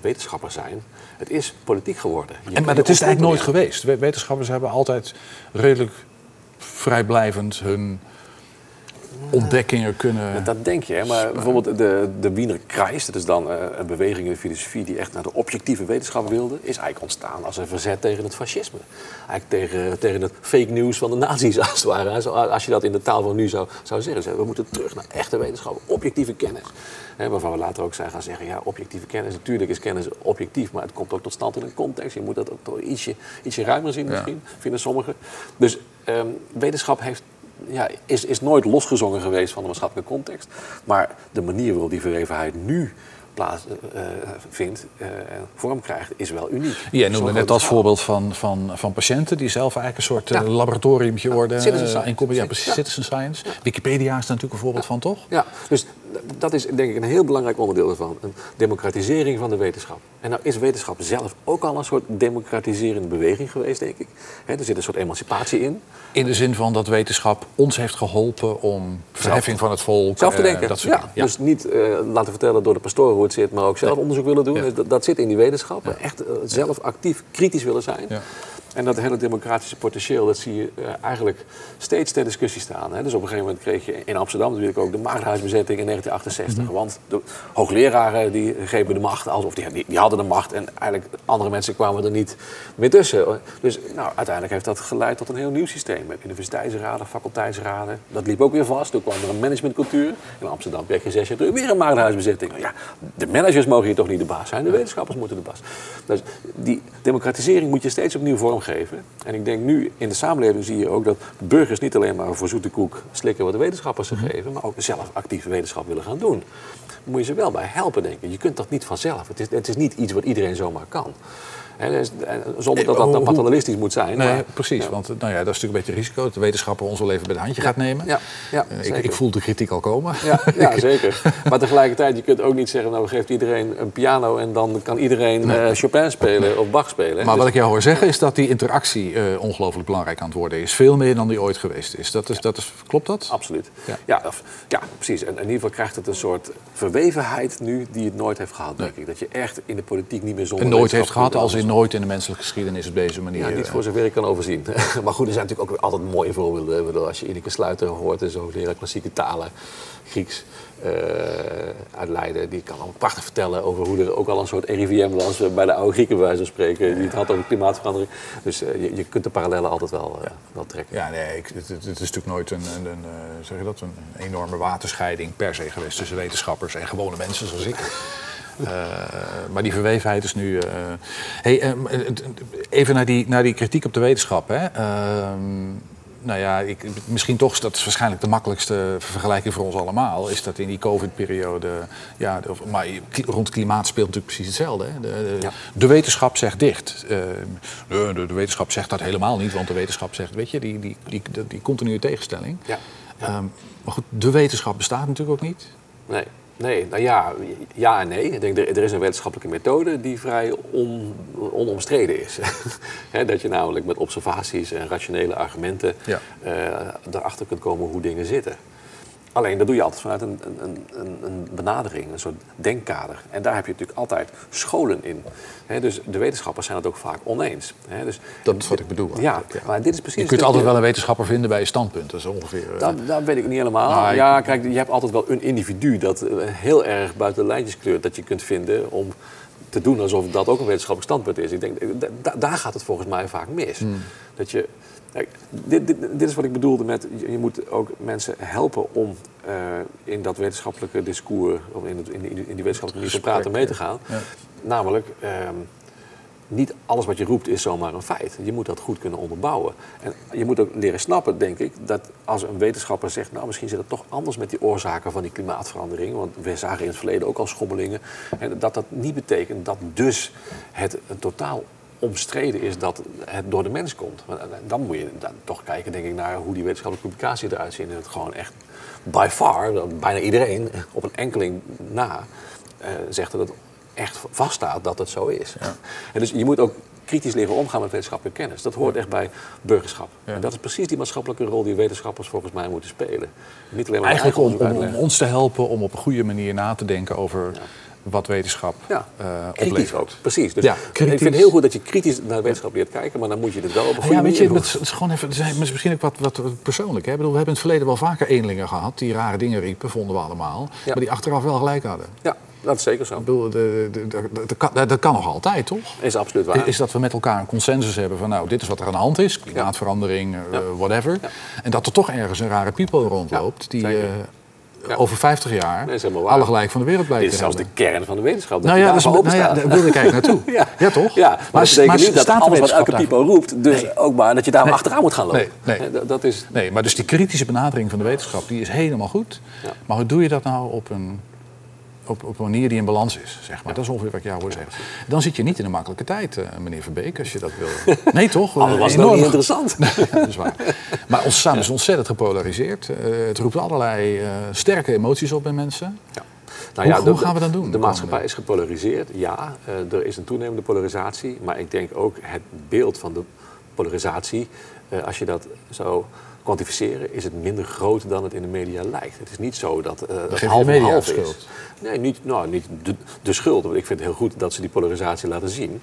wetenschappers zijn. Het is politiek geworden. Je En, kunt maar dat is het eigenlijk nooit geweest. We- Wetenschappers hebben altijd redelijk vrijblijvend hun ontdekkingen kunnen. Dat denk je, hè? maar bijvoorbeeld de, de Wiener Kreis, dat is dan eh, een beweging in de filosofie die echt naar de objectieve wetenschap wilde, is eigenlijk ontstaan als een verzet tegen het fascisme. Eigenlijk tegen, tegen het fake news van de nazi's, *laughs* als het ware. Als je dat in de taal van nu zou, zou zeggen. Zeg, We moeten terug naar echte wetenschap, objectieve kennis. Hè, waarvan we later ook zijn gaan zeggen, ja, objectieve kennis, natuurlijk is kennis objectief, maar het komt ook tot stand in een context. Je moet dat ook toch ietsje, ietsje ruimer zien Ja. misschien, vinden sommigen. Dus ehm, wetenschap heeft ja, is, is nooit losgezongen geweest van de maatschappelijke context. Maar de manier waarop die verwevenheid nu plaats eh, eh, vindt eh, en vorm krijgt, is wel uniek. Jij Zo'n noemde net als voorbeeld van, van, van patiënten die zelf eigenlijk een soort Ja. eh, worden. citizen eh, science. ja, precies, Ja. citizen science. Wikipedia is daar natuurlijk een voorbeeld van, toch? Ja, dus dat is denk ik een heel belangrijk onderdeel ervan. Een democratisering van de wetenschap. En nou is wetenschap zelf ook al een soort democratiserende beweging geweest, denk ik. Er zit een soort emancipatie in. In de zin van dat wetenschap ons heeft geholpen om verheffing van het volk. Zelf te eh, denken. dat soort ja. Ja. Dus niet eh, laten vertellen door de pastoor hoe zit, maar ook zelf onderzoek willen doen. Dus dat, dat zit in die wetenschap. Echt eh, zelf actief kritisch willen zijn. En dat hele democratische potentieel, dat zie je eh, eigenlijk steeds ter discussie staan. Hè. Dus op een gegeven moment kreeg je in Amsterdam natuurlijk ook de maagdhuisbezetting in 1968. Mhm. Want de hoogleraren die grepen de macht, alsof die, die, die hadden de macht. En eigenlijk andere mensen kwamen er niet meer tussen. Dus nou, uiteindelijk heeft dat geleid tot een heel nieuw systeem. Met universiteitsraden, faculteitsraden. Dat liep ook weer vast. Toen kwam er een managementcultuur. In Amsterdam kreeg je zes jaar terug weer een maagdhuisbezetting. Nou Ja, de managers mogen hier toch niet de baas zijn. De wetenschappers moeten de baas. Dus die democratisering moet je steeds opnieuw vormgeven. En ik denk nu in de samenleving zie je ook dat burgers niet alleen maar voor zoete koek slikken wat de wetenschappers ze geven, maar ook zelf actieve wetenschap willen gaan doen. Daar moet je ze wel bij helpen, denk ik. Je kunt dat niet vanzelf. Het is, het is niet iets wat iedereen zomaar kan. Dus, eh, zonder dat dat dan hoe- paternalistisch moet zijn. Nee, maar- precies. ja. Want nou ja, dat is natuurlijk een beetje risico dat de wetenschapper ons wel even bij de handje gaat nemen. Ja, ja, Eh, ik, ik voel de kritiek al komen. Ja, *laughs* ja, zeker. Maar tegelijkertijd, je kunt ook niet zeggen, nou, we geven iedereen een piano en dan kan iedereen eh, Chopin spelen of Bach spelen. Maar Dus- wat ik jou hoor zeggen is dat die interactie eh, ongelooflijk belangrijk aan het worden is. Veel meer dan die ooit geweest is. Dat is, dat is klopt dat? Absoluut. Ja. Ja, of- ja, precies. En in ieder geval krijgt het een soort verwevenheid nu die het nooit heeft gehad, denk ik. Dat je echt in de politiek niet meer zonder En nooit heeft gehad als in. Nooit in de menselijke geschiedenis op deze manier. Ja, niet eh, voor zover ik kan overzien. *laughs* maar goed, er zijn natuurlijk ook altijd mooie voorbeelden. Bedoel, Als je Ineke Sluiter hoort, en zo leren klassieke talen, Grieks eh, uit Leiden, die kan al prachtig vertellen over hoe er ook al een soort RIVM was eh, bij de oude Grieken, bij wijze van spreken, die het had over klimaatverandering. Dus je, je kunt de parallellen altijd wel, wel trekken. Ja, nee, ik, het, het- is natuurlijk nooit een, een, een, zeg je dat, een enorme waterscheiding per se geweest tussen wetenschappers en gewone mensen zoals ik. Eh, maar die verwevenheid is nu. eh, hey, ehm, eh, even naar die, naar die kritiek op de wetenschap. Hè. Ehm, nou ja, ik, misschien toch, dat is waarschijnlijk de makkelijkste vergelijking voor ons allemaal, is dat in die COVID-periode, ja, maar rond klimaat speelt natuurlijk precies hetzelfde. Hè. De, de, Ja. de wetenschap zegt dicht. Eh, de, de, wetenschap zegt dat helemaal niet, want de wetenschap zegt, weet je, die, die, die, die, die continue tegenstelling. Ja. Ehm, maar goed, de wetenschap bestaat natuurlijk ook niet. Nee, nee, nou ja, ja en nee. Ik denk, er, er is een wetenschappelijke methode die vrij on, onomstreden is. *laughs* Dat je namelijk met observaties en rationele argumenten Ja. eh, erachter kunt komen hoe dingen zitten. Alleen dat doe je altijd vanuit een, een, een, een benadering, een soort denkkader. En daar heb je natuurlijk altijd scholen in. He, dus de wetenschappers zijn het ook vaak oneens. He, dus, dat is wat ik bedoel. Ja, maar dit is precies. Je kunt altijd wel een wetenschapper vinden bij je standpunt, dat is ongeveer. Dat, dat weet ik niet helemaal. Nou, ja, kijk, je hebt altijd wel een individu dat heel erg buiten de lijntjes kleurt, dat je kunt vinden om te doen alsof dat ook een wetenschappelijk standpunt is. Ik denk, daar gaat het volgens mij vaak mis. Hmm. Dat je Kijk, dit, dit, dit, is wat ik bedoelde met, je moet ook mensen helpen om uh, in dat wetenschappelijke discours, of in, het, in, die, in die wetenschappelijke manier van praten mee te gaan. Ja. Namelijk, um, niet alles wat je roept is zomaar een feit. Je moet dat goed kunnen onderbouwen. En je moet ook leren snappen, denk ik, dat als een wetenschapper zegt... nou, misschien zit het toch anders met die oorzaken van die klimaatverandering... want we zagen in het verleden ook al schommelingen... dat dat niet betekent dat dus het een totaal omstreden is dat het door de mens komt. Eh, dan moet je dan toch kijken, denk ik, naar hoe die wetenschappelijke publicatie eruit ziet. En het gewoon echt by far, bijna iedereen op een enkeling na, uh, zegt dat het echt vaststaat dat het zo is. Ja. En dus je moet ook kritisch leren omgaan met wetenschappelijke kennis. Dat hoort echt bij burgerschap. En dat is precies die maatschappelijke rol die wetenschappers volgens mij moeten spelen. Niet alleen maar Eigenlijk om, om, ons te helpen om op een goede manier na te denken over wat wetenschap ja. Uh, kritisch ook, precies. Dus ja, ik vind het heel goed dat je kritisch naar wetenschap leert kijken, maar dan moet je het wel op een goede ja, weet je, Het is gewoon even, het is misschien ook wat, wat persoonlijk. Hè? Bedoel, we hebben in het verleden wel vaker eenlingen gehad die rare dingen riepen, vonden we allemaal, maar die achteraf wel gelijk hadden. Ja, dat is zeker zo. Ik bedoel, de, de, de, dat kan nog altijd, toch? Is absoluut waar. Is dat we met elkaar een consensus hebben van, nou, dit is wat er aan de hand is, klimaatverandering, uh, whatever. En dat er toch ergens een rare people rondloopt die over 50 jaar alle gelijk van de wereld blijven Dit is zelfs de kern van de wetenschap. nou ja, dat is, nou ja, daar wilde ik eigenlijk naartoe. *laughs* ja. ja. toch? Ja, maar, maar dat betekent niet dat alles wat elke typo roept, dus ook maar dat je daar achteraan moet gaan lopen. Nee, nee. dat is... nee, maar dus die kritische benadering van de wetenschap, die is helemaal goed. Maar hoe doe je dat nou op een op, op een manier die in balans is, zeg maar. Dat is ongeveer wat ik jou hoor zeggen. Dan zit je niet in een makkelijke tijd, uh, meneer Verbeek, als je dat wil. *laughs* Nee, toch? Dat was enorm niet interessant. *laughs* dat is waar. Maar ons samen is ontzettend gepolariseerd. Uh, het roept allerlei uh, sterke emoties op bij mensen. Ja. Nou hoe, ja, de, hoe, gaan we dat doen? De maatschappij is gepolariseerd, ja. er is een toenemende polarisatie. Maar ik denk ook het beeld van de polarisatie, als je dat zo kwantificeren, is het minder groot dan het in de media lijkt. Het is niet zo dat uh, het half en half is. Schuld. Nee, niet, nou, niet de, de schuld. Ik vind het heel goed dat ze die polarisatie laten zien.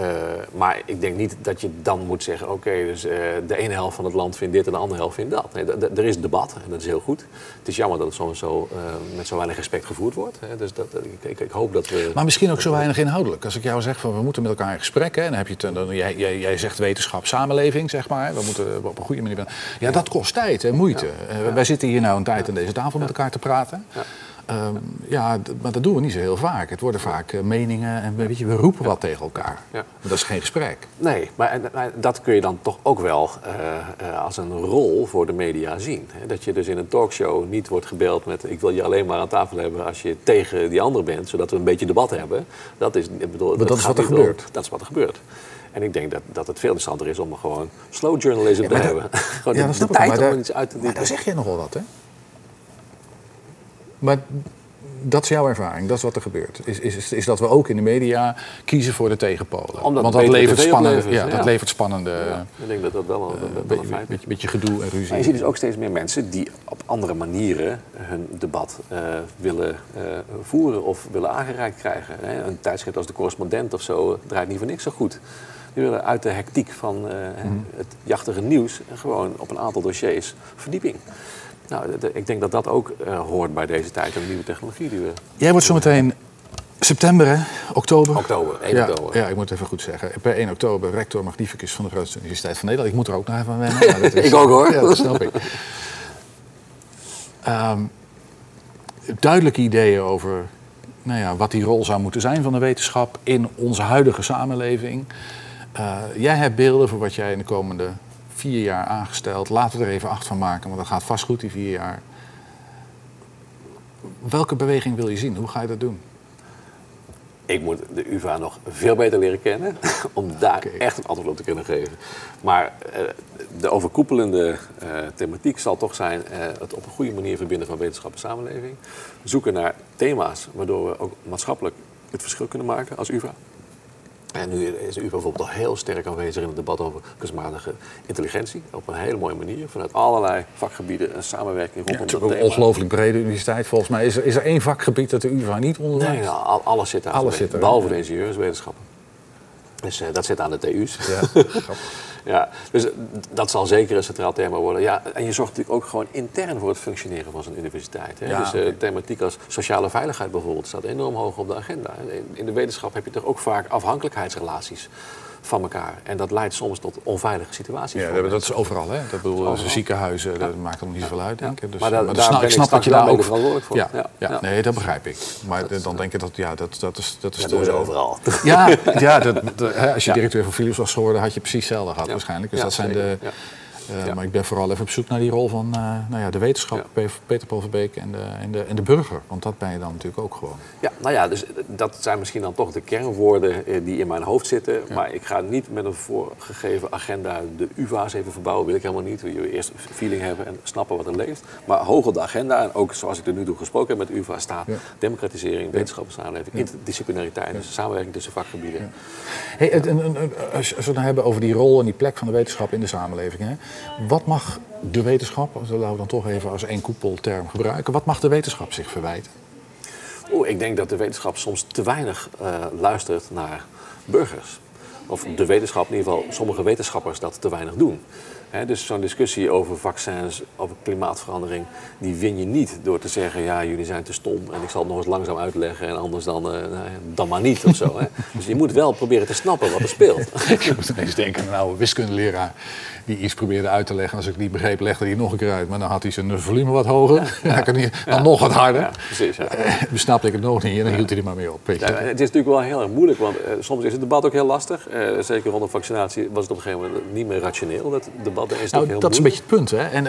Uh, maar ik denk niet dat je dan moet zeggen: oké, dus uh, de ene helft van het land vindt dit en de andere helft vindt dat. Nee, er is debat en dat is heel goed. Het is jammer dat het soms zo uh, met zo weinig respect gevoerd wordt. Hè. Dus dat, ik, ik, hoop dat we. Maar misschien ook zo weinig inhoudelijk. Als ik jou zeg van we moeten met elkaar in gesprek, hè, dan heb je het, dan, jij, jij, jij, zegt wetenschap, samenleving, zeg maar. We moeten op een goede manier. Ja, dat kost tijd en moeite. Ja. Wij zitten hier nou een tijd aan deze tafel met elkaar te praten. Ja. Um, ja, maar dat doen we niet zo heel vaak. Het worden vaak uh, meningen en weet je, we roepen wat tegen elkaar. Ja. Maar dat is geen gesprek. Nee, maar, maar dat kun je dan toch ook wel uh, uh, als een rol voor de media zien. Hè? Dat je dus in een talkshow niet wordt gebeld met... ik wil je alleen maar aan tafel hebben als je tegen die ander bent... zodat we een beetje debat hebben. Dat is, ik bedoel, dat, dat is wat er gebeurt. dat is wat er gebeurt. En ik denk dat, dat het veel interessanter is om gewoon slow journalism ja, te hebben. *laughs* gewoon ja, de, de tijd om iets uit te Maar daar zeg je nogal wat, hè? Maar dat is jouw ervaring, dat is wat er gebeurt. Is, is, is dat we ook in de media kiezen voor de tegenpolen. Omdat Want dat levert, spannende, ja, dat levert spannende. Ja, ik denk dat dat wel, een uh, beetje, beetje, beetje, gedoe en ruzie. Maar je ziet dus ook steeds meer mensen die op andere manieren hun debat uh, willen uh, voeren of willen aangereikt krijgen. Hè. Een tijdschrift als de correspondent of zo draait niet voor niks zo goed. Die willen uit de hectiek van mm. het jachtige nieuws gewoon op een aantal dossiers verdieping. Nou, ik denk dat dat ook uh, hoort bij deze tijd en de nieuwe technologie die we... Jij wordt zometeen september, hè? Oktober? Oktober, 1 ja, oktober. Ja, ik moet het even goed zeggen. Per 1 oktober rector magnificus van de grootste universiteit van Nederland. Ik moet er ook nog even aan wennen. *laughs* Is, ik ook hoor. Ja, dat snap ik. Um, *laughs* duidelijke ideeën over nou ja, wat die rol zou moeten zijn van de wetenschap in onze huidige samenleving. Uh, jij hebt beelden voor wat jij in de komende vier jaar aangesteld. Laten we er even acht van maken, want dat gaat vast goed, die vier jaar. Welke beweging wil je zien? Hoe ga je dat doen? Ik moet de UvA nog veel beter leren kennen *laughs* om daar echt een antwoord op te kunnen geven. Maar uh, de overkoepelende uh, thematiek zal toch zijn uh, het op een goede manier verbinden van wetenschap en samenleving. Zoeken naar thema's waardoor we ook maatschappelijk het verschil kunnen maken als UvA. En nu is u bijvoorbeeld al heel sterk aanwezig in het debat over kunstmatige intelligentie. Op een hele mooie manier, vanuit allerlei vakgebieden en samenwerking Ja, rondom het is dat ook een thema. ongelooflijk brede universiteit. Volgens mij is er, is er één vakgebied dat de UvA niet onderwijst. Nee, nou, al- alles zit daar. Alles zit er, Behalve ja. de ingenieurswetenschappen. Dus eh, dat zit aan de TU's. Ja, *laughs* grappig. Ja, dus eh, dat zal zeker een centraal thema worden. Ja, en je zorgt natuurlijk ook gewoon intern voor het functioneren van zo'n universiteit. Hè? Ja, dus eh, oké. thematiek als sociale veiligheid bijvoorbeeld staat enorm hoog op de agenda. In, in de wetenschap heb je toch ook vaak afhankelijkheidsrelaties van elkaar. En dat leidt soms tot onveilige situaties. Ja, dat, is overal, hè? Dat bedoel, overal. ziekenhuizen, dat maakt er niet zoveel uit, denk ik. Dus, Maar daar- dat daar snap, ben ik snap dat je daar ook... verantwoordelijk voor. Ja, Ja, ja, ja. nee, dat begrijp ik. Maar Dat is, dan denk ik dat, ja, dat, dat is, dat is, Dat de- doen ze overal. *laughs* Ja, ja *laughs* dat, hè, als je Ja. directeur van Philips was geworden, had je precies hetzelfde gehad Ja. waarschijnlijk. Dus Ja, dat zijn de... Eh, Ja. Maar ik ben vooral even op zoek naar die rol van eh, nou ja, de wetenschap, Ja. Peter Paul Verbeek en de, en, de, en de burger. Want dat ben je dan natuurlijk ook gewoon. Ja, nou ja, dus dat zijn misschien dan toch de kernwoorden eh, die in mijn hoofd zitten. Maar ik ga niet met een voorgegeven agenda de UvA's even verbouwen. Wil ik helemaal niet. We eerst feeling hebben en snappen wat er leeft. Maar hoog op de agenda, en ook zoals ik er nu toe gesproken heb met UvA, staat democratisering, wetenschappensamenleving, interdisciplinariteit, dus samenwerking tussen vakgebieden. Hey, als we het dan hebben over die rol en die plek van de wetenschap in de samenleving. Hè, wat mag de wetenschap, als- laten we dan toch even als één koepelterm gebruiken, wat mag de wetenschap zich verwijten? Oeh, ik denk dat de wetenschap soms te weinig eh, luistert naar burgers. Of de wetenschap, in ieder geval sommige wetenschappers, dat te weinig doen. Dus zo'n discussie over vaccins, over klimaatverandering, die win je niet door te zeggen: ja, jullie zijn te stom en ik zal het nog eens langzaam uitleggen en anders dan, eh, nou dan maar niet of zo. *laughs* Dus je moet wel proberen te snappen wat er speelt. Ik moet ineens denken aan een oude wiskundeleraar die iets probeerde uit te leggen. Als ik het niet begreep, legde hij nog een keer uit. Maar dan had hij zijn volume wat hoger. Ja, *laughs* dan nog wat harder. Ja, precies. Ja. Eh, Besnapte ik het nog niet en dan hield hij er maar mee op. Het is natuurlijk wel heel erg moeilijk, want eh, soms is het debat ook heel lastig. Eh, zeker rondom vaccinatie was het op een gegeven moment niet meer rationeel. Dat debat is Nou, heel dat is een beetje het punt. Hè? En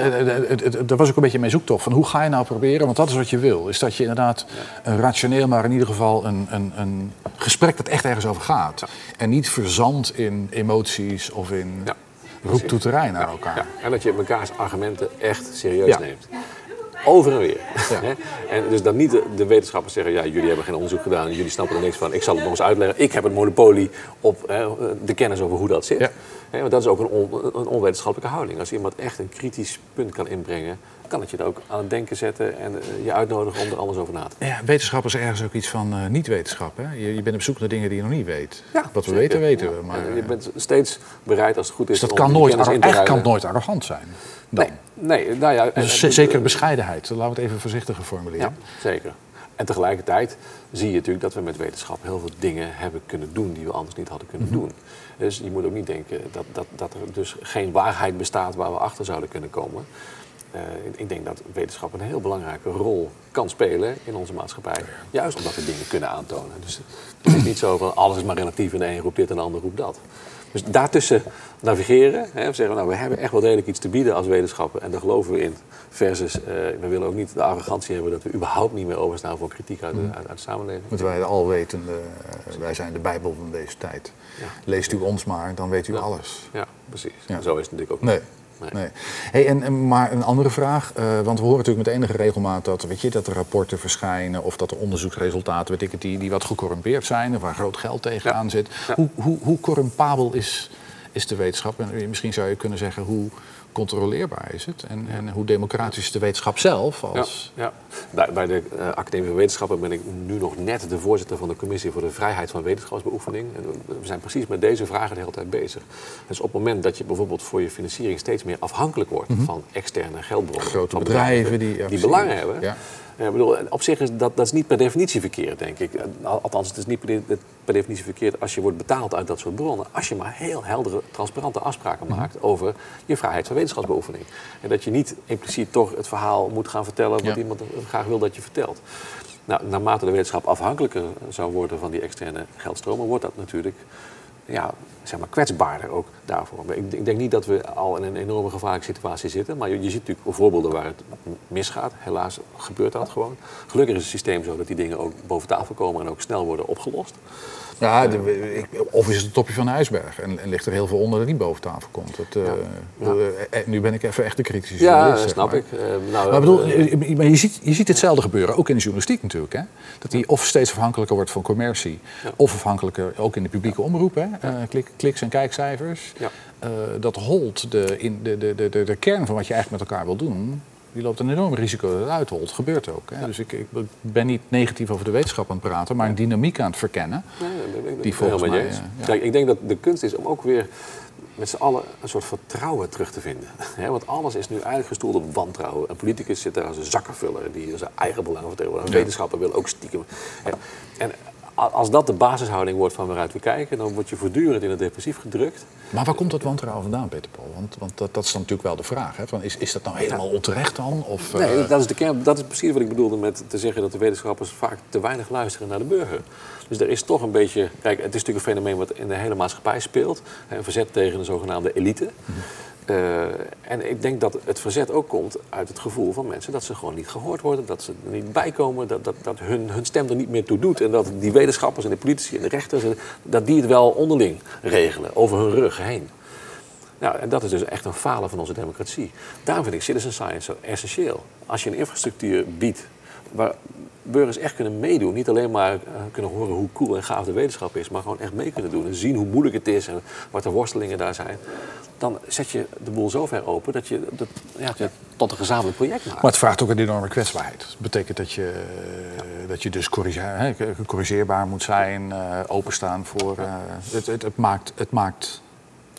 dat was ook een beetje mijn zoektocht. Van hoe ga je nou proberen? Want dat is wat je wil. Is dat je inderdaad een rationeel, maar in ieder geval een, een, een gesprek dat echt ergens over gaat. En niet verzandt in emoties of in Ja, roeptoeterij naar elkaar. Ja, en dat je mekaars argumenten echt serieus Ja. neemt. Over en weer. Ja. En dus dan niet de, de wetenschappers zeggen, ja, jullie hebben geen onderzoek gedaan, jullie snappen er niks van, ik zal het nog eens uitleggen. Ik heb het monopolie op hè, de kennis over hoe dat zit. Hè, want dat is ook een, on- een onwetenschappelijke houding. Als iemand echt een kritisch punt kan inbrengen, kan het je ook aan het denken zetten en eh, je uitnodigen om er anders over na te denken. Ja, wetenschap is ergens ook iets van eh, niet-wetenschap. Hè? Je, je bent op zoek naar dingen die je nog niet weet. Ja, Wat we zeker. weten, weten Ja. we. Maar, En je bent steeds bereid, als het goed is, dus dat om kan nooit, kennis in te eigenlijk kan het nooit arrogant zijn. Dan. Nee, nee, nou ja... en- Dus en- zeker bescheidenheid. Laten we het even voorzichtiger formuleren. Ja, zeker. En tegelijkertijd zie je natuurlijk dat we met wetenschap heel veel dingen hebben kunnen doen die we anders niet hadden kunnen doen. Dus je moet ook niet denken dat, dat, dat er dus geen waarheid bestaat waar we achter zouden kunnen komen. Eh, ik- denk dat wetenschap een heel belangrijke rol kan spelen in onze maatschappij. Juist omdat we dingen kunnen aantonen. Dus het is niet zo van alles is maar relatief en de een roept dit en de ander roept dat. Dus daartussen navigeren, hè, zeggen we, nou, we hebben echt wel degelijk iets te bieden als wetenschappen en daar geloven we in. Versus, eh, we willen ook niet de arrogantie hebben dat we überhaupt niet meer overstaan voor kritiek uit de, uit, uit de samenleving. Want wij de alwetende, eh, wij zijn de Bijbel van deze tijd. Ja. Leest u ons maar, dan weet u Ja. alles. Ja, precies. Ja. Zo is het natuurlijk ook Nee. Nee. Nee. Hey, en, en- maar een andere vraag, eh, want we horen natuurlijk met enige regelmaat dat, weet je, dat er rapporten verschijnen of dat er onderzoeksresultaten, weet ik het, die, die wat gecorrumpeerd zijn of waar groot geld tegenaan Ja. zit. Ja. Hoe, hoe, hoe corrumpabel is, is de wetenschap? En misschien zou je kunnen zeggen, hoe controleerbaar is het? En, en hoe democratisch is de wetenschap zelf? Als... ja. Bij, bij de eh, Academie van Wetenschappen ben ik nu nog net de voorzitter van de Commissie voor de Vrijheid van Wetenschapsbeoefening. En we- zijn precies met deze vragen de hele tijd bezig. Dus op het moment dat je bijvoorbeeld voor je financiering steeds meer afhankelijk wordt van externe geldbronnen. Mhm. Grote van bedrijven die- ja, die belangen hebben. Ja. Ja, ik bedoel, op zich is dat, dat is niet per definitie verkeerd, denk ik. Al- Althans, het is niet per, per definitie verkeerd als je wordt betaald uit dat soort bronnen. Als je maar heel heldere, transparante afspraken Mhm. maakt over je vrijheid van wetenschapsbeoefening. En dat je niet impliciet toch het verhaal moet gaan vertellen wat Ja. iemand graag wil dat je vertelt. Nou, naarmate de wetenschap afhankelijker zou worden van die externe geldstromen, wordt dat natuurlijk ja, zeg maar, kwetsbaarder ook daarvoor. Ik, ik, denk niet dat we al in een enorme gevaarlijke situatie zitten. Maar je, je ziet natuurlijk voorbeelden waar het misgaat. Helaas gebeurt dat gewoon. Gelukkig is het systeem zo dat die dingen ook boven tafel komen en ook snel worden opgelost. Ja, of is het het topje van de ijsberg en, en, ligt er heel veel onder dat niet boven tafel komt. Ja. Uh, nu ben ik even echt de kritische journalist. Ja, snap ik. nou, maar, bedoel, maar je, ziet, je ziet hetzelfde gebeuren, ook in de journalistiek natuurlijk. Hè? Dat die of steeds afhankelijker wordt van commercie, of afhankelijker ook in de publieke omroep. Hè? Klik, kliks en kijkcijfers. dat holt de, in de, de, de, de, kern van wat je eigenlijk met elkaar wil doen, die loopt een enorm risico dat het uitholt. Gebeurt ook. Hè? Dus ik, ik, ben niet negatief over de wetenschap aan het praten, maar een dynamiek aan het verkennen. Nee, die volgens mij. Uh, ja. Kijk, ik denk dat de kunst is om ook weer met z'n allen een soort vertrouwen terug te vinden. *laughs* Want alles is nu eigenlijk gestoeld op wantrouwen. Een politicus zit daar als een zakkenvuller die zijn eigen belangen vertegenwoordigt. Een wetenschapper wil ook stiekem. En als dat de basishouding wordt van waaruit we kijken, dan word je voortdurend in het depressief gedrukt. Maar waar komt dat wantrouwen vandaan, Peter Paul? Want, want dat, dat, is natuurlijk wel de vraag. Hè? Van, is, is dat nou helemaal onterecht dan? Of, nee, uh... dat is, de kern, dat is precies wat ik bedoelde met te zeggen dat de wetenschappers vaak te weinig luisteren naar de burger. Dus er is toch een beetje. Kijk, het is natuurlijk een fenomeen wat in de hele maatschappij speelt. Een verzet tegen de zogenaamde elite. Mhm. Uh, en ik denk dat het verzet ook komt uit het gevoel van mensen dat ze gewoon niet gehoord worden, dat ze er niet bij komen, dat, dat, dat hun, hun stem er niet meer toe doet. En dat die wetenschappers en de politici en de rechters, dat die het wel onderling regelen, over hun rug heen. Nou, en dat is dus echt een falen van onze democratie. Daarom vind ik citizen science zo essentieel. Als je een infrastructuur biedt waar burgers echt kunnen meedoen. Niet alleen maar uh, kunnen horen hoe cool en gaaf de wetenschap is, maar gewoon echt mee kunnen doen. En zien hoe moeilijk het is en wat de worstelingen daar zijn. Dan zet je de boel zo ver open dat je, dat, ja, tot een gezamenlijk project maakt. Maar het vraagt ook een enorme kwetsbaarheid. Dat betekent dat je, dat je dus corrigeer, corrigeerbaar moet zijn, uh, openstaan voor. Uh, het, het, het, maakt. Het maakt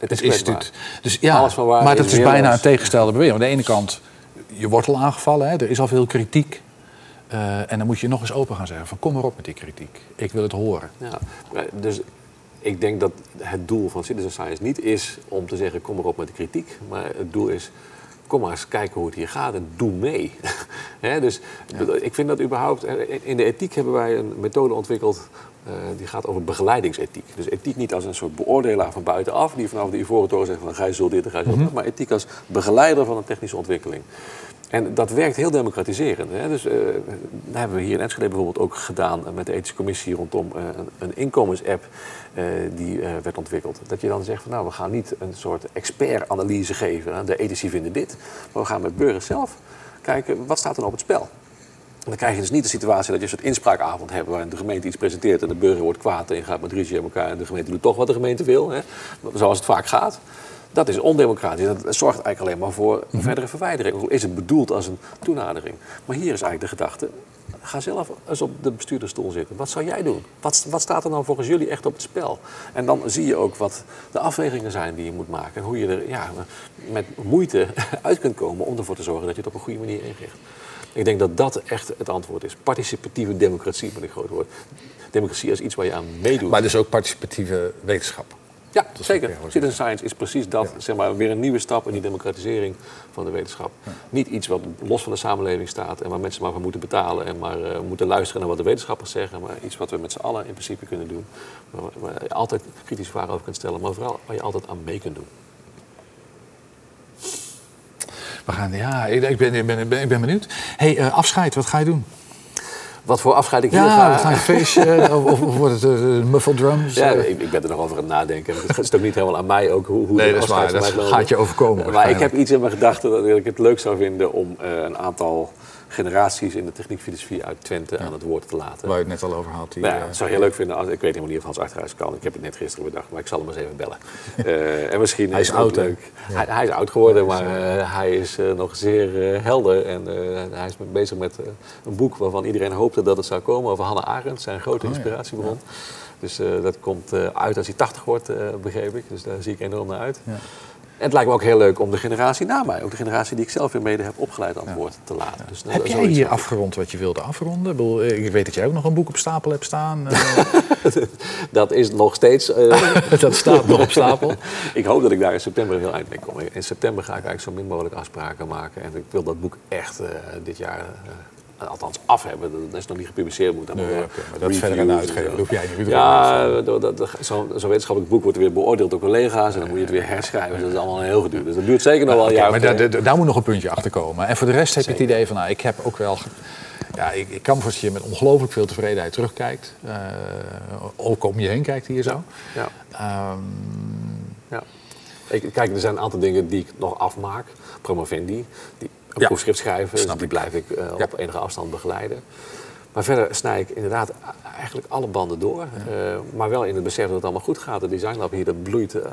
het, is instituut. Dus ja, maar dat is bijna een tegenstelde beweging. Aan de ene kant, je wordt al aangevallen, hè, er is al veel kritiek. Uh, en dan moet je nog eens open gaan zeggen van kom maar op met die kritiek. Ik wil het horen. Ja, dus ik denk dat het doel van citizen science niet is om te zeggen kom maar op met de kritiek. Maar het doel is kom maar eens kijken hoe het hier gaat en doe mee. *laughs* dus ik vind dat überhaupt... In de ethiek hebben wij een methode ontwikkeld... Uh, die gaat over begeleidingsethiek. Dus ethiek niet als een soort beoordelaar van buitenaf... die vanaf de Ivoren Toren zegt van gij zult dit en gij zult mhm. dat... maar ethiek als begeleider van een technische ontwikkeling. En dat werkt heel democratiserend. Hè? Dus uh, dat hebben we hier in Enschede bijvoorbeeld ook gedaan met de ethische commissie rondom uh, een, inkomensapp uh, die werd ontwikkeld. Dat je dan zegt van nou, we gaan niet een soort expertanalyse geven. De ethici vinden dit. Maar we gaan met burgers zelf kijken wat staat er op het spel. En dan krijg je dus niet de situatie dat je een soort inspraakavond hebt waarin de gemeente iets presenteert en de burger wordt kwaad en je gaat met ruzie aan elkaar en de gemeente doet toch wat de gemeente wil. Hè? Zoals het vaak gaat. Dat is ondemocratisch. Dat zorgt eigenlijk alleen maar voor een verdere verwijdering. Is het bedoeld als een toenadering? Maar hier is eigenlijk de gedachte. Ga zelf eens op de bestuurdersstoel zitten. Wat zou jij doen? Wat, wat staat er nou volgens jullie echt op het spel? En dan zie je ook wat de afwegingen zijn die je moet maken. En hoe je er ja, met moeite *laughs* uit kunt komen om ervoor te zorgen dat je het op een goede manier inricht. Ik denk dat dat echt het antwoord is. Participatieve democratie, met een groot woord. Democratie is iets waar je aan meedoet. Maar dus ook participatieve wetenschap. Ja, zeker. Citizen science is precies dat. Zeg maar, weer een nieuwe stap in die democratisering van de wetenschap. Niet iets wat los van de samenleving staat en waar mensen maar voor moeten betalen en maar uh, moeten luisteren naar wat de wetenschappers zeggen. Maar iets wat we met z'n allen in principe kunnen doen. Waar, je altijd kritische vragen over kunt stellen, maar vooral waar je altijd aan mee kunt doen. We gaan, ja, ik ben, ik ben, ik ben benieuwd. hey, uh, afscheid, wat ga je doen? Wat voor afscheid ik hier ja, ga. Ja, gaan een feestje *laughs* of, of, wordt het uh, muffled drums? Ja, ik, ik, ben er nog over aan het nadenken. Het is ook niet helemaal aan mij ook hoe, hoe nee, dat is waar. Dat gaat je overkomen. maar ik heb iets in mijn gedachten dat ik het leuk zou vinden om uh, een aantal generaties in de techniekfilosofie uit Twente aan het woord te laten. Waar je het net al over had. Die, nou ja, zou heel leuk vinden. Als, ik weet helemaal niet of Hans Achterhuis kan. Ik heb het net gisteren bedacht, maar ik zal hem eens even bellen. Uh, *laughs* en misschien hij is, oud, leuk. Hij, hij, is oud geworden, maar uh, hij is uh, nog zeer helder. En hij is bezig met een boek waarvan iedereen hoopte dat het zou komen over Hanne Arendt, zijn grote oh, inspiratiebron. Dus dat komt uit als hij 80 wordt, begreep ik. Dus daar zie ik enorm naar uit. En het lijkt me ook heel leuk om de generatie na mij, ook de generatie die ik zelf weer mede heb opgeleid, aan het woord te laten. Dus heb jij hier afgerond wat je wilde afronden? Ik weet dat jij ook nog een boek op stapel hebt staan. *laughs* dat is nog steeds. Uh... *laughs* dat staat nog op stapel. *laughs* ik hoop dat ik daar in september heel eind mee kom. In september ga ik eigenlijk zo min mogelijk afspraken maken. En ik wil dat boek echt uh, dit jaar uh, althans af hebben. Dat is nog niet gepubliceerd. Moet Nee, eh, maar dat is verder aan de reviews en uitgever. zo. Dat hoef jij niet Ja, zo'n wetenschappelijk boek wordt weer beoordeeld door collega's. En dan moet je het weer herschrijven. Dus dat is allemaal heel geduurd. Dus dat duurt zeker nog wel een Oké, jaar. maar of daar, moet nog een puntje achter komen. En voor de rest heb je het idee van, nou, ik heb ook wel... Ja, ik, ik kan voorstellen dat je met ongelooflijk veel tevredenheid terugkijkt. Eh, ook om je heen kijkt hier zo. Ja. Ehm, Ja. Ik, kijk, er zijn een aantal dingen die ik nog afmaak. Promovendi, die een proefschrift schrijven, dus Snap die ik. blijf ik eh, op enige afstand begeleiden. Maar verder snij ik inderdaad eigenlijk alle banden door. Eh, maar wel in het besef dat het allemaal goed gaat. De designlab hier, dat bloeit eh,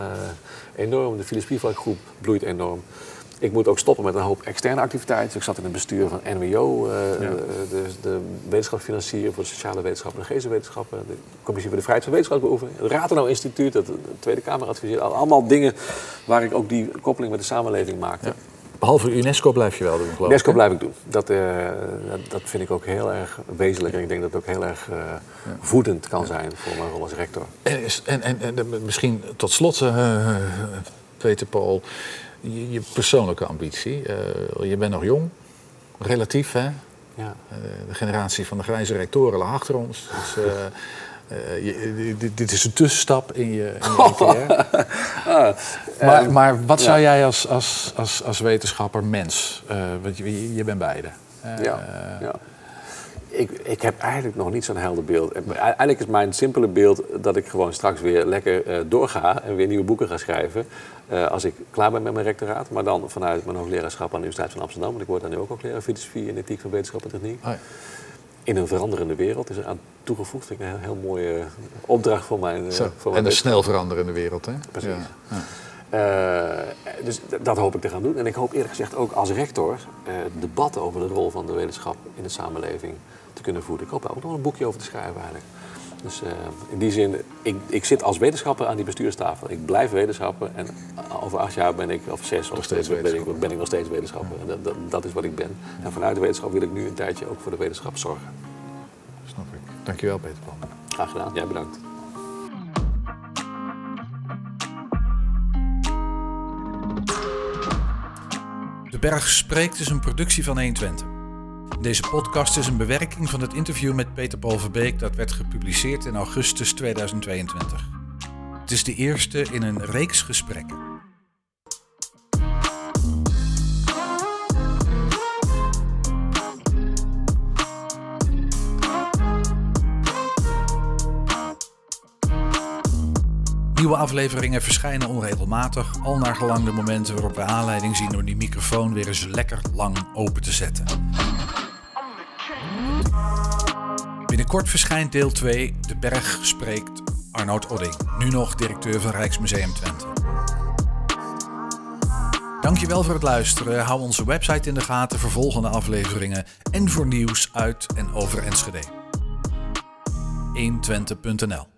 enorm. De filosofievakgroep bloeit enorm. Ik moet ook stoppen met een hoop externe activiteiten. Dus ik zat in het bestuur van NWO, eh, Ja. de, de wetenschapsfinancier voor de sociale wetenschappen en geesteswetenschappen. De commissie voor de vrijheid van wetenschapsbeoefening. Het Rathenau Instituut, dat de Tweede Kamer adviseert. Al- Allemaal dingen waar ik ook die koppeling met de samenleving maakte. Ja. Behalve UNESCO blijf je wel doen, geloof ik. UNESCO blijf ik doen. Dat, eh, dat, dat vind ik ook heel erg wezenlijk. En ik denk dat het ook heel erg eh, voedend kan zijn voor mijn rol als rector. En, en, en, en de- misschien tot slot, eh, Peter Paul, je, je persoonlijke ambitie. Eh, je bent nog jong, relatief hè. Ja. Eh, de generatie van de grijze rectoren lag achter ons. Dus, *laughs* eh, eh, je- dit- dit is een tussenstap in je, in je *laughs* carrière. maar, maar wat zou jij als, als, als, als wetenschapper, mens, eh, want je, je bent beide. Eh, Ja, ja. Ik, ik heb eigenlijk nog niet zo'n helder beeld. Eh, Eigenlijk is mijn simpele beeld dat ik gewoon straks weer lekker eh, doorga en weer nieuwe boeken ga schrijven. eh, als ik klaar ben met mijn rectoraat. Maar dan vanuit mijn hoogleraarschap aan de Universiteit van Amsterdam. Want ik word daar nu ook hoogleraar filosofie en ethiek van wetenschap en techniek. Oh ja. In een veranderende wereld is er aan toegevoegd. Vind ik een heel, mooie opdracht voor mijn, Zo. voor mijn En een snel veranderende wereld, hè? Precies. Ja. Ja. Eh, dus dat hoop ik te gaan doen. En ik hoop eerlijk gezegd ook als rector eh debatten over de rol van de wetenschap in de samenleving te kunnen voeren. Ik hoop daar ook nog een boekje over te schrijven eigenlijk. Dus eh, in die zin, ik, ik zit als wetenschapper aan die bestuurstafel. Ik blijf wetenschapper en over acht jaar ben ik, of zes, of steeds ben, ik, ben ik nog steeds wetenschapper. En dat, dat, dat is wat ik ben. En vanuit de wetenschap wil ik nu een tijdje ook voor de wetenschap zorgen. Snap ik. Dankjewel, Peter Paul. Graag gedaan. Jij bedankt. De Berg Spreekt is een productie van 120. Deze podcast is een bewerking van het interview met Peter Paul Verbeek dat werd gepubliceerd in augustus 2022. Het is de eerste in een reeks gesprekken. Nieuwe afleveringen verschijnen onregelmatig, al naar gelang de momenten waarop we aanleiding zien om die microfoon weer eens lekker lang open te zetten. Binnenkort verschijnt deel 2, De Berg spreekt Arnoud Odding, nu nog directeur van Rijksmuseum Twente. Dankjewel voor het luisteren. Hou onze website in de gaten voor volgende afleveringen en voor nieuws uit en over Enschede. 120.nl